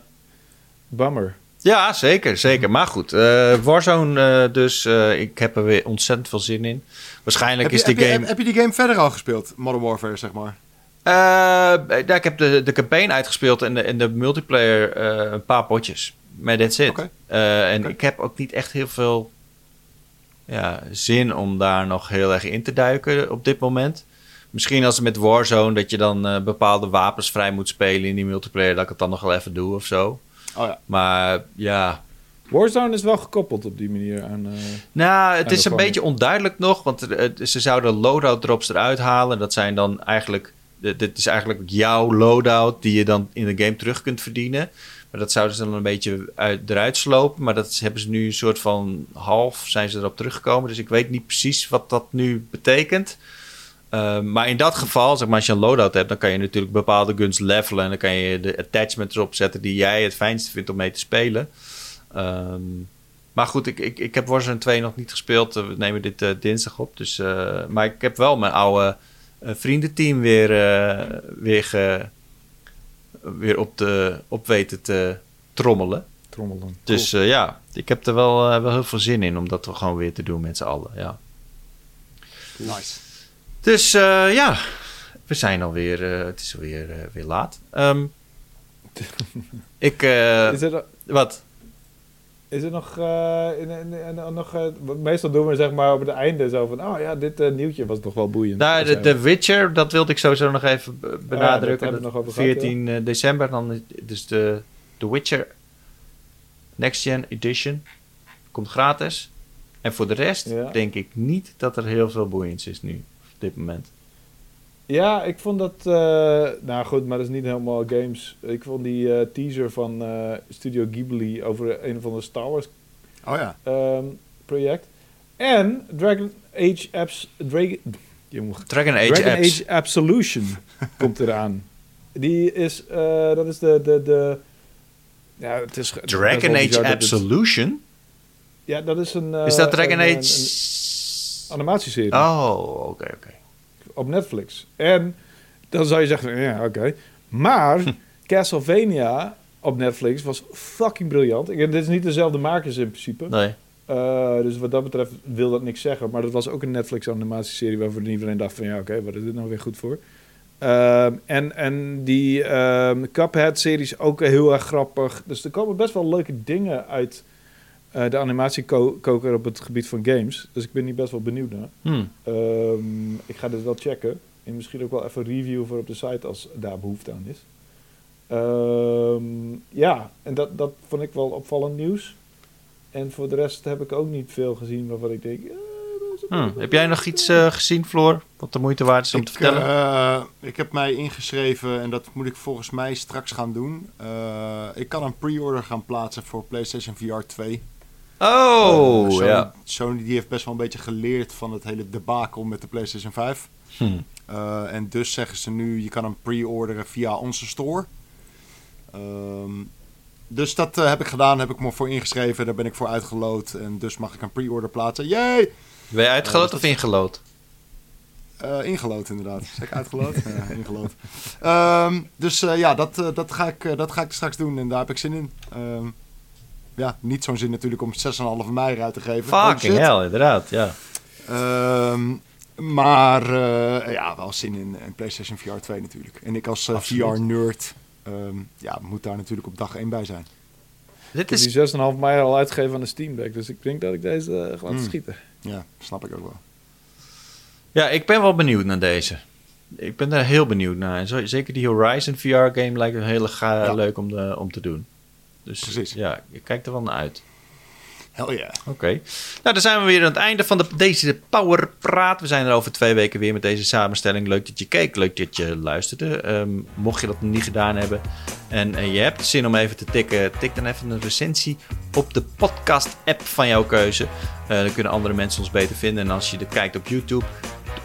bummer.
Ja, zeker, zeker. Maar goed, eh, Warzone eh, dus, eh, ik heb er weer ontzettend veel zin in. Waarschijnlijk
je,
is die
heb, je,
game...
heb, heb je die game verder al gespeeld? Modern Warfare, zeg maar.
Ja, ik heb de, de campaign uitgespeeld en de, en de multiplayer een paar potjes. Maar that's it. Eh, en ik heb ook niet echt heel veel ja, zin om daar nog heel erg in te duiken op dit moment. Misschien als het met Warzone dat je dan bepaalde wapens vrij moet spelen in die multiplayer, dat ik het dan nog wel even doe of zo.
Oh ja.
Maar ja,
Warzone is wel gekoppeld op die manier aan... eh,
nou, het is een beetje onduidelijk nog, want er- het- ze zouden loadout drops eruit halen. Dat zijn dan eigenlijk, dit dit is eigenlijk jouw loadout die je dan in de game terug kunt verdienen. Maar dat zouden ze dan een beetje uit, eruit slopen. Maar dat hebben ze nu een soort van half zijn ze erop teruggekomen. Dus ik weet niet precies wat dat nu betekent. Uh, maar in dat geval, zeg maar, als je een loadout hebt, dan kan je natuurlijk bepaalde guns levelen. En dan kan je de attachments erop zetten die jij het fijnste vindt om mee te spelen. Um, maar goed, ik, ik, ik heb Warzone 2 nog niet gespeeld. We nemen dit uh, dinsdag op. Dus, uh, maar ik heb wel mijn oude uh, vriendenteam weer, weer, ge, weer op, de, op weten te trommelen.
Trommelen.
Dus cool. ja, ik heb er wel, wel heel veel zin in om dat gewoon weer te doen met z'n allen. Ja.
Nice.
Dus uh, ja, we zijn alweer, uh, het is alweer uh, weer laat. Um, ik,
is er,
wat?
Is er nog, in, in, in, nog meestal doen we zeg maar op het einde zo van, oh ja, dit nieuwtje was toch wel boeiend.
Nou, de, de, Witcher, dat wilde ik sowieso nog even benadrukken.
Ja, dat nog over
14
gehad,
december, dan dus de, de Witcher Next Gen Edition komt gratis. En voor de rest ja. denk ik niet dat er heel veel boeiends is nu, op dit moment.
Ja, ik vond dat. Uh, nou goed, maar dat is niet helemaal games. Ik vond die uh, teaser van uh, Studio Ghibli over een van de Star Wars
oh, ja.
um, project. En Dragon Age Apps. Dragon,
Dragon Age,
Dragon
Apps.
Age Absolution komt eraan. Die is. dat is de. de, de ja, het is,
Dragon Age Absolution?
Het, ja, dat is een.
is dat Dragon
een,
Age.
Animatieserie.
Oh, oké, okay, oké. Okay
op Netflix. En dan zou je zeggen, ja, oké. Okay. Maar Castlevania op Netflix was fucking briljant. Ik, dit is niet dezelfde makers in principe.
Nee.
Uh, dus wat dat betreft wil dat niks zeggen. Maar dat was ook een Netflix animatieserie waarvan iedereen dacht van... ja, oké, wat is dit nou weer goed voor? Uh, en, en die uh, Cuphead-serie is ook heel erg grappig. Dus er komen best wel leuke dingen uit... Uh, de animatiekoker op het gebied van games. Dus ik ben hier best wel benieuwd naar.
Hmm.
Um, ik ga dit wel checken. En misschien ook wel even review voor op de site als daar behoefte aan is. Um, ja, en dat, dat vond ik wel opvallend nieuws. En voor de rest heb ik ook niet veel gezien waarvan ik denk...
Hmm. Heb jij nog iets uh, gezien, Floor? Wat de moeite waard is om
ik,
te vertellen?
Uh, ik heb mij ingeschreven en dat moet ik volgens mij straks gaan doen. Uh, ik kan een pre-order gaan plaatsen voor PlayStation VR 2.
Oh,
uh, Sony,
ja.
Sony die heeft best wel een beetje geleerd van het hele debakel met de PlayStation 5.
Hm.
Uh, en dus zeggen ze nu, je kan hem pre-orderen via onze store. Um, dus dat uh, heb ik gedaan, heb ik me voor ingeschreven, daar ben ik voor uitgeloot. En dus mag ik een pre-order plaatsen. Yay!
Ben je uitgeloot of ingeloot?
Uh, ingelood inderdaad. Zeg ik uitgeloot? ja, ingelood. Um, dus ja, dat, dat, ga ik, dat ga ik straks doen en daar heb ik zin in. Um, ja, niet zo'n zin natuurlijk om 6,5 mei eruit te geven.
Fucking hell, inderdaad, ja.
Um, maar uh, ja, wel zin in, in, PlayStation VR 2 natuurlijk. En ik als uh, VR-nerd um, ja, moet daar natuurlijk op dag 1 bij zijn.
Ik
Dit
heb
is,
die 6,5 mei al uitgegeven aan de Steam Deck. Dus ik denk dat ik deze eh, ga laten
Hmm.
schieten.
Ja, snap ik ook wel.
ja, ik ben wel benieuwd naar deze. Ik ben daar heel benieuwd naar. En zo- zeker die Horizon VR-game lijkt me heel ga-
Ja.
leuk om, de, om te doen. Dus
Precies.
ja, ik kijk er wel naar uit.
Hell yeah.
Oké. Nou, dan zijn we weer aan het einde van de, deze Power Praat. We zijn er over twee weken weer met deze samenstelling. Leuk dat je keek, leuk dat je luisterde. Ehm, mocht je dat nog niet gedaan hebben en, en je hebt zin om even te tikken, tik dan even een recensie op de podcast-app van jouw keuze. Eh, dan kunnen andere mensen ons beter vinden. En als je er kijkt op YouTube,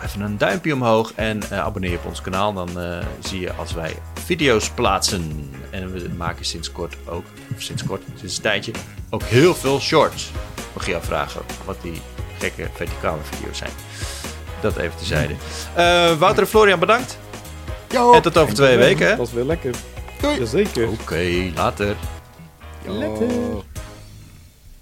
even een duimpje omhoog en eh, abonneer je op ons kanaal. Dan eh, zie je als wij video's plaatsen. En we maken sinds kort ook, of sinds kort, sinds een tijdje, ook heel veel shorts. Mag je afvragen wat die gekke verticale video's zijn. Dat even tezijde. Eh Wouter en Florian, bedankt. En tot over twee weken. hè?
Dat was weer lekker.
Doei.
Jazeker.
Oké, later.
Yo.